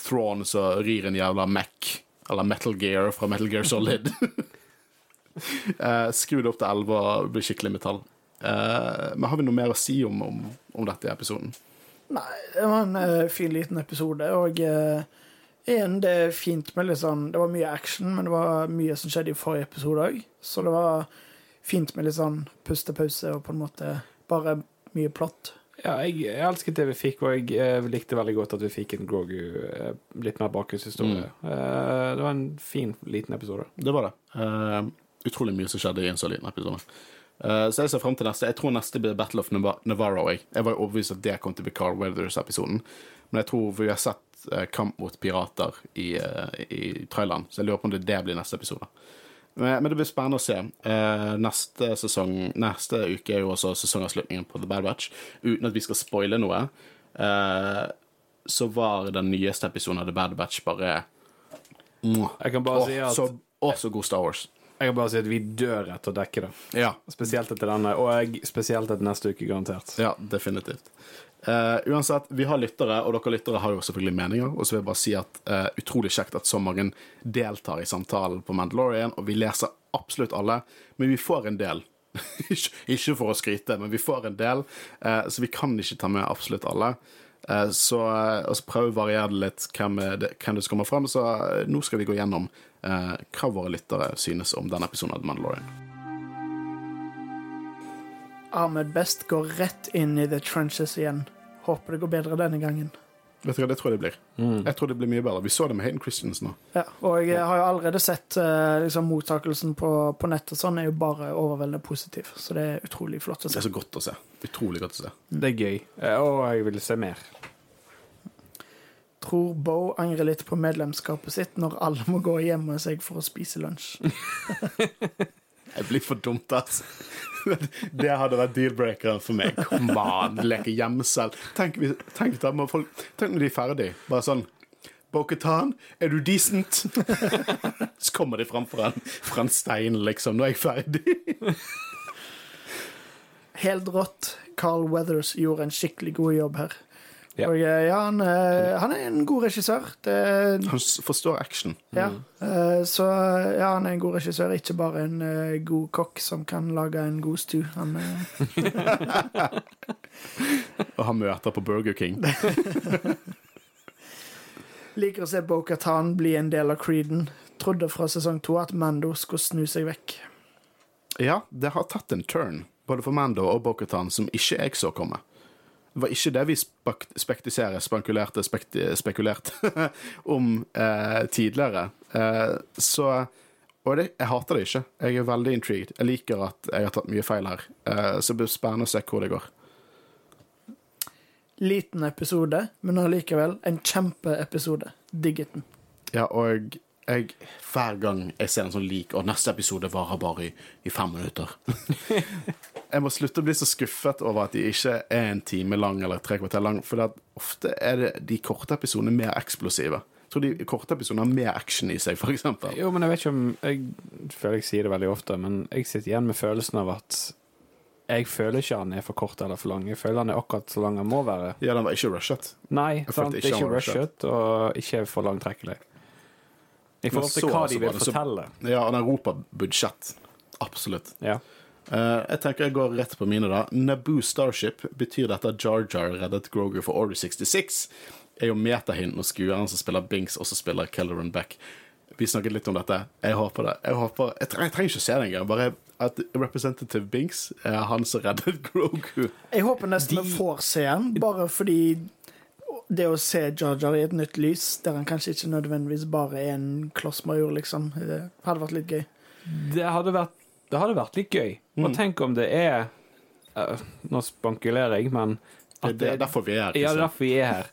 Thrawn som rir en jævla Mac, eller Metal Gear fra Metal Gear Solid. uh, skru det opp til 11 og bli skikkelig metall. Eh, men har vi noe mer å si om, om, om dette i episoden? Nei, det var en eh, fin liten episode, og eh, igjen, det er fint med litt sånn Det var mye action, men det var mye som skjedde i forrige episode òg, så det var fint med litt sånn pustepause og på en måte bare mye plott. Ja, jeg, jeg elsket det vi fikk, og jeg jeg likte veldig godt at vi fikk en Grogu eh, litt mer bakgrunnshistorie. Eh, det var en fin, liten episode. Det var det. Eh, utrolig mye som skjedde i en så liten episode. Eh, så jeg ser frem til neste. Jeg tror neste blir Battle of Nav Navarro. Jeg, jeg var overbevist at det kom til å bli Carl Weathers-episoden. Men jeg tror vi har sett eh, kamp mot pirater i, i Thailand, så jeg lurer på om det, det blir neste episode. Men, men det blir spennende å se. Eh, neste sesong Neste uke er jo også sesongavslutningen på The Bad Batch. Uten at vi skal spoile noe, eh, så var den nyeste episoden av The Bad Batch bare. Jeg kan bare Åh, si at så, å, så god Star Wars. Jeg kan bare si at vi dør etter å dekke det. Ja, Spesielt etter denne, og jeg, spesielt etter neste uke, garantert. ja definitivt. Eh, uansett, vi har lyttere, og dere lyttere har jo selvfølgelig meninger. Og så vil jeg bare si at uh, utrolig kjekt at så mange deltar i samtalen på Mandalorian, og vi leser absolutt alle, men vi får en del. Ikke- for å skryte, men vi får en del, uh, så vi kan ikke ta med absolutt alle. Så, og så prøve å variere litt hvem, det, hvem det som kommer frem. Så nå skal vi gå gjennom hva våre lyttere synes om denne episoden av Mandalorian. Ahmed Best går rett inn i the trenches igjen. Håper det går bedre denne gangen. Vet du hva, Det tror jeg det blir. Jeg tror det blir mye bedre. Vi så det med Hayden Christians nå. Ja, og jeg har jo allerede sett eh, liksom, mottakelsen på, på nettet sånn er jo bare overveldende positiv. Så det er utrolig flott å se. Det er så godt å se. Utrolig godt å se. Det er gøy, eh, og jeg vil se mer. tror Bo angrer litt på medlemskapet sitt når alle må gå og gjemme seg for å spise lunsj. Jeg blir for dumt, altså. Det hadde vært deal-breakeren for meg. Kom an, leke gjemsel. Tenk, tenk, da folk, tenk når de er ferdig. Bare sånn Boketan, er du decent? Så kommer de fram fra en, fra en stein, liksom. Nå er jeg ferdig. Helt rått. Carl Weathers gjorde en skikkelig god jobb her. Ja. Og eh, ja, han, eh, han er en god regissør. Det, Han forstår action. ja. Eh, Så ja, han er en god regissør, ikke bare en god kokk som kan lage en god stew. Han, er Og han møter på Burger King. liker å se Bo-Katan bli en del av Creeden. Trodde fra sesong to at Mando skulle snu seg vekk. Ja, det har tatt en turn, både for Mando og Boketan, som ikke jeg så komme. Det var ikke det vi spek spektiserer, spankulerte, spekti spekulerte om eh, tidligere. Eh, så Og det, jeg hater det ikke. Jeg er veldig intrigued. Jeg liker at jeg har tatt mye feil her. Eh, så det blir spennende å se hvor det går. Liten episode, men allikevel en kjempeepisode. Digget den. Ja, og jeg, hver gang jeg ser en sånn lik, og neste episode varer bare i, i fem minutter Jeg må slutte å bli så skuffet over at de ikke er en time lang eller tre kvarter lang, for ofte er det de korte episodene mer eksplosive. Jeg tror de korte episodene har mer action i seg, eksempel. Jo, men jeg vet ikke om Jeg føler jeg sier det veldig ofte, men jeg sitter igjen med følelsen av at jeg føler ikke han er for kort eller for lang. Jeg føler han er akkurat så lang han må være. Ja, den var ikke rushet. Nei, sant? ikke ikke rushet, og ikke for langtrekkelig. I forhold til hva de vil så- fortelle. Ja, og europabudsjett. Absolutt. Ja. Uh, jeg tenker jeg går rett på mine, da. Naboo Starship, betyr dette at Jar Jar reddet Grogu for Order 66? Er jo metahint når skueren som spiller Binks, også spiller Kelleran Beck. Vi snakket litt om dette. Jeg håper det. Jeg, håper, jeg, trenger, jeg trenger ikke å se det engang. Bare at Representative Binks er han som reddet Grogu. Jeg håper nesten vi får se han, bare fordi det å se Jar Jar i et nytt lys, der han kanskje ikke nødvendigvis bare er en klossmajor, liksom, det hadde vært litt gøy. Det hadde vært, det hadde vært litt gøy. Mm. Og tenk om det er uh, Nå spankulerer jeg, men Det det, er derfor vi er her. Ja, det er derfor vi er her.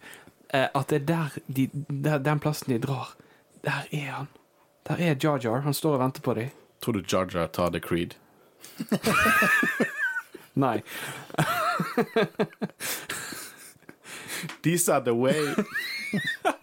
Uh, at det er der, de, der den plassen de drar. Der er han. Der er Jar Jar. Han står og venter på dem. Tror du Jar Jar tar The Creed? Nei. These are the way.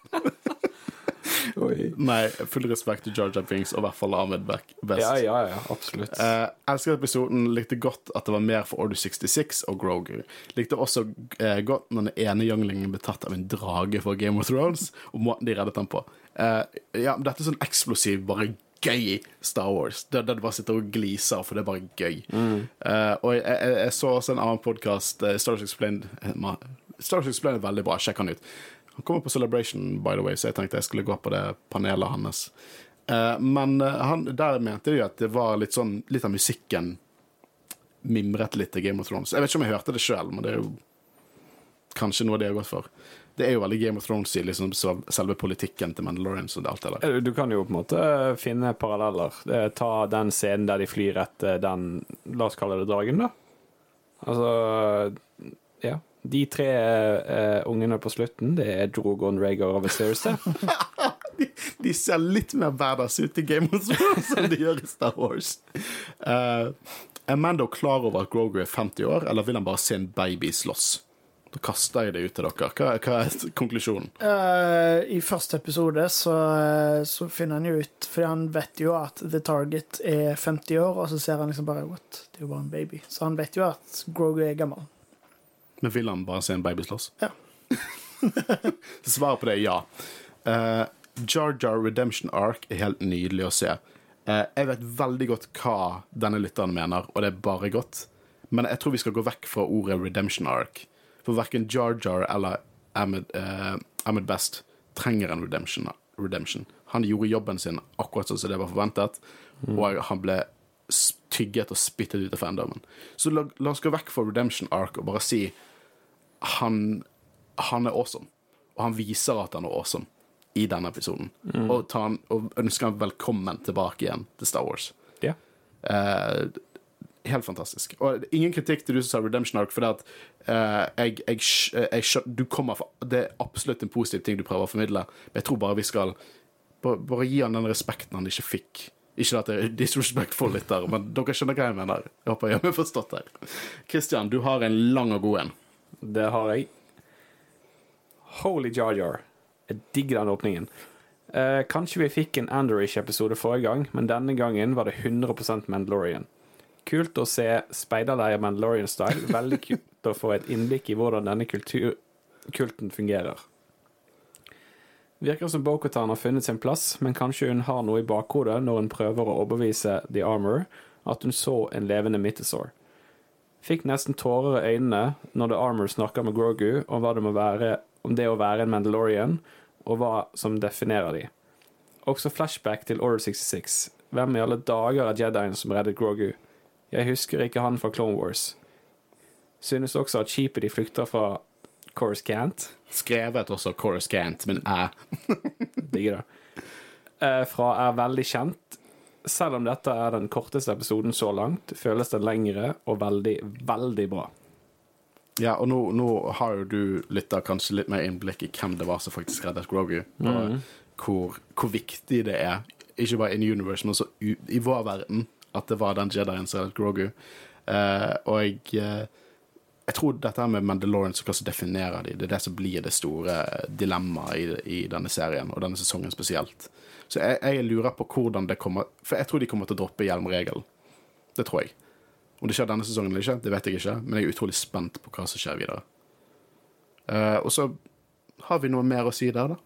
Oi. Nei, full respekt til Georgia Binks og i hvert fall Ahmed Beck best. Ja, ja, ja. Absolutt. Eh, elsket episoden, likte godt at det var mer for Order 66 og Grogu. Likte også eh, godt når den ene younglingen ble tatt av en drage for Game of Thrones, og måten de reddet ham på. Eh, ja, Dette er sånn eksplosiv, bare gøy Star Wars. Der, der du bare sitter og gliser, for det er bare gøy. Eh, og jeg, jeg, jeg så også en annen podkast, Star Wars Explained. Star Wars Explained er veldig bra, sjekk han ut. Han kommer på Celebration, by the way, så jeg tenkte jeg skulle gå på det panelet hans. Uh, men eh, han, der mente de at det var litt sånn Litt av musikken mimret litt til Game of Thrones. Jeg vet ikke om jeg hørte det sjøl, men det er jo kanskje noe de har gått for. Det er jo veldig Game of Thrones i liksom, selve politikken til Mandalorian. og alt det der. Eh, Du kan jo på en måte finne paralleller. Ta den scenen der de flyr etter den La oss kalle det dragen, da. Altså Ja. De tre uh, ungene på slutten, det er Drogon, Rhaegar og Viserys. de, De ser litt mer badass ut i Game of Thrones enn de gjør i Star Wars. Uh, er Mando klar over at Grogu er 50 år, eller vil han bare se en baby slåss? Da kaster jeg det ut til dere. Hva, hva er konklusjonen? Uh, I første episode så, så finner han jo ut Fordi han vet jo at The Target er 50 år, og så ser han liksom bare What? Det er jo bare en baby. Så han vet jo at Grogu er gammel. Men vil han bare se en baby slåss? Ja. Svaret på det er ja. Uh, Jar Jar Redemption Arc er helt nydelig å se. Uh, jeg vet veldig godt hva denne lytteren mener, og det er bare godt. Men jeg tror vi skal gå vekk fra ordet redemption arc. For verken Jar Jar eller Ahmed, uh, Ahmed Best trenger en redemption, redemption. Han gjorde jobben sin akkurat sånn som det var forventet, og han ble tygget og spyttet ut av fandomen. Så la, la oss gå vekk fra redemption arc og bare si han, han er awesome. Og han viser at han er awesome i denne episoden. Og, ta han, og ønsker han velkommen tilbake igjen til Star Wars. Ja. Uh, helt fantastisk. Og ingen kritikk til du som sa Redemption Arc, for det at uh, jeg, jeg, skj- jeg, du kommer fra, Det er absolutt en positiv ting du prøver å formidle, men jeg tror bare vi skal bare, bare gi han den respekten han ikke fikk. Ikke at det er disrespectful der, men dere skjønner hva jeg mener. Jeg håper jeg har forstått det. Christian, du har en lang og god en. Det har jeg. Holy Jar Jar. Jeg digger den åpningen. Eh, kanskje vi fikk en Andorish-episode forrige gang, men denne gangen var det 100% Mandalorian. Kult å se speiderleir Mandalorian-style. Veldig kult å få et innblikk i hvordan denne kultur kulten fungerer. Virker som Bokotan har funnet sin plass, men kanskje hun har noe i bakhodet når hun prøver å overbevise The Armor at hun så en levende Mythosaur. Fikk nesten tårer i øynene når The Armor snakker med Grogu om, hva det, må være, om det å være en Mandalorian, og hva som definerer de. Også flashback til Order 66. Hvem i alle dager er Jedien som reddet Grogu? Jeg husker ikke han fra Clone Wars. Synes også at skipet de flykter fra Coruscant Skrevet også Coruscant, men æ. Digger det. Eh, fra er veldig kjent. Selv om dette er den korteste episoden så langt, føles det lengre og veldig, veldig bra. Ja, og nå, nå har jo du lytta kanskje litt mer innblikk i hvem det var som faktisk reddet Grogu. Og hvor, hvor viktig det er, ikke bare in universe, men også i vår verden, at det var den Jedien som reddet Grogu. Eh, og jeg, eh, jeg tror dette med Mandalorian som definerer de, det er det som blir det store dilemmaet i, i denne serien, og denne sesongen spesielt. Så jeg, jeg lurer på hvordan det kommer For jeg tror de kommer til å droppe hjelmregelen. Det tror jeg. Om det skjer denne sesongen eller ikke, det vet jeg ikke, men jeg er utrolig spent på hva som skjer videre. Uh, og så har vi noe mer å si der, da.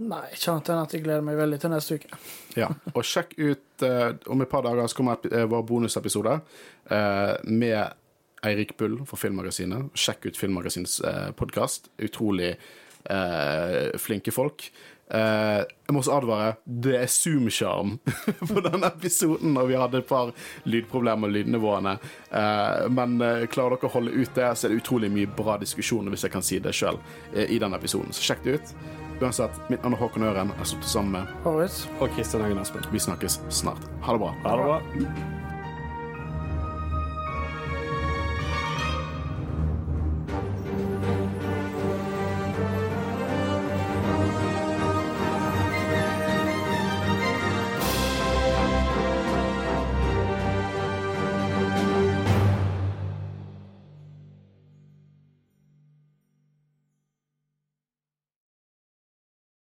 Nei, ikke annet enn at jeg gleder meg veldig til neste uke. Ja, og sjekk ut uh, Om et par dager så kommer eh, vår bonusepisode uh, med Eirik Bull fra Filmmagasinet. Sjekk ut Filmmagasinets eh, podkast. Utrolig eh, flinke folk. Eh, jeg må også advare, det er Zoom-skjerm på denne episoden, når vi hadde et par lydproblemer med lydnivåene. Eh, men eh, klarer dere å holde ut det, så er det utrolig mye bra diskusjoner, hvis jeg kan si det sjøl, i denne episoden. Så sjekk det ut. Uansett, mitt navn er Håkon Øren. Jeg har stått sammen med Horus. Og Kristian Hagen Aspen. Vi snakkes snart. Ha det bra. Ha det bra.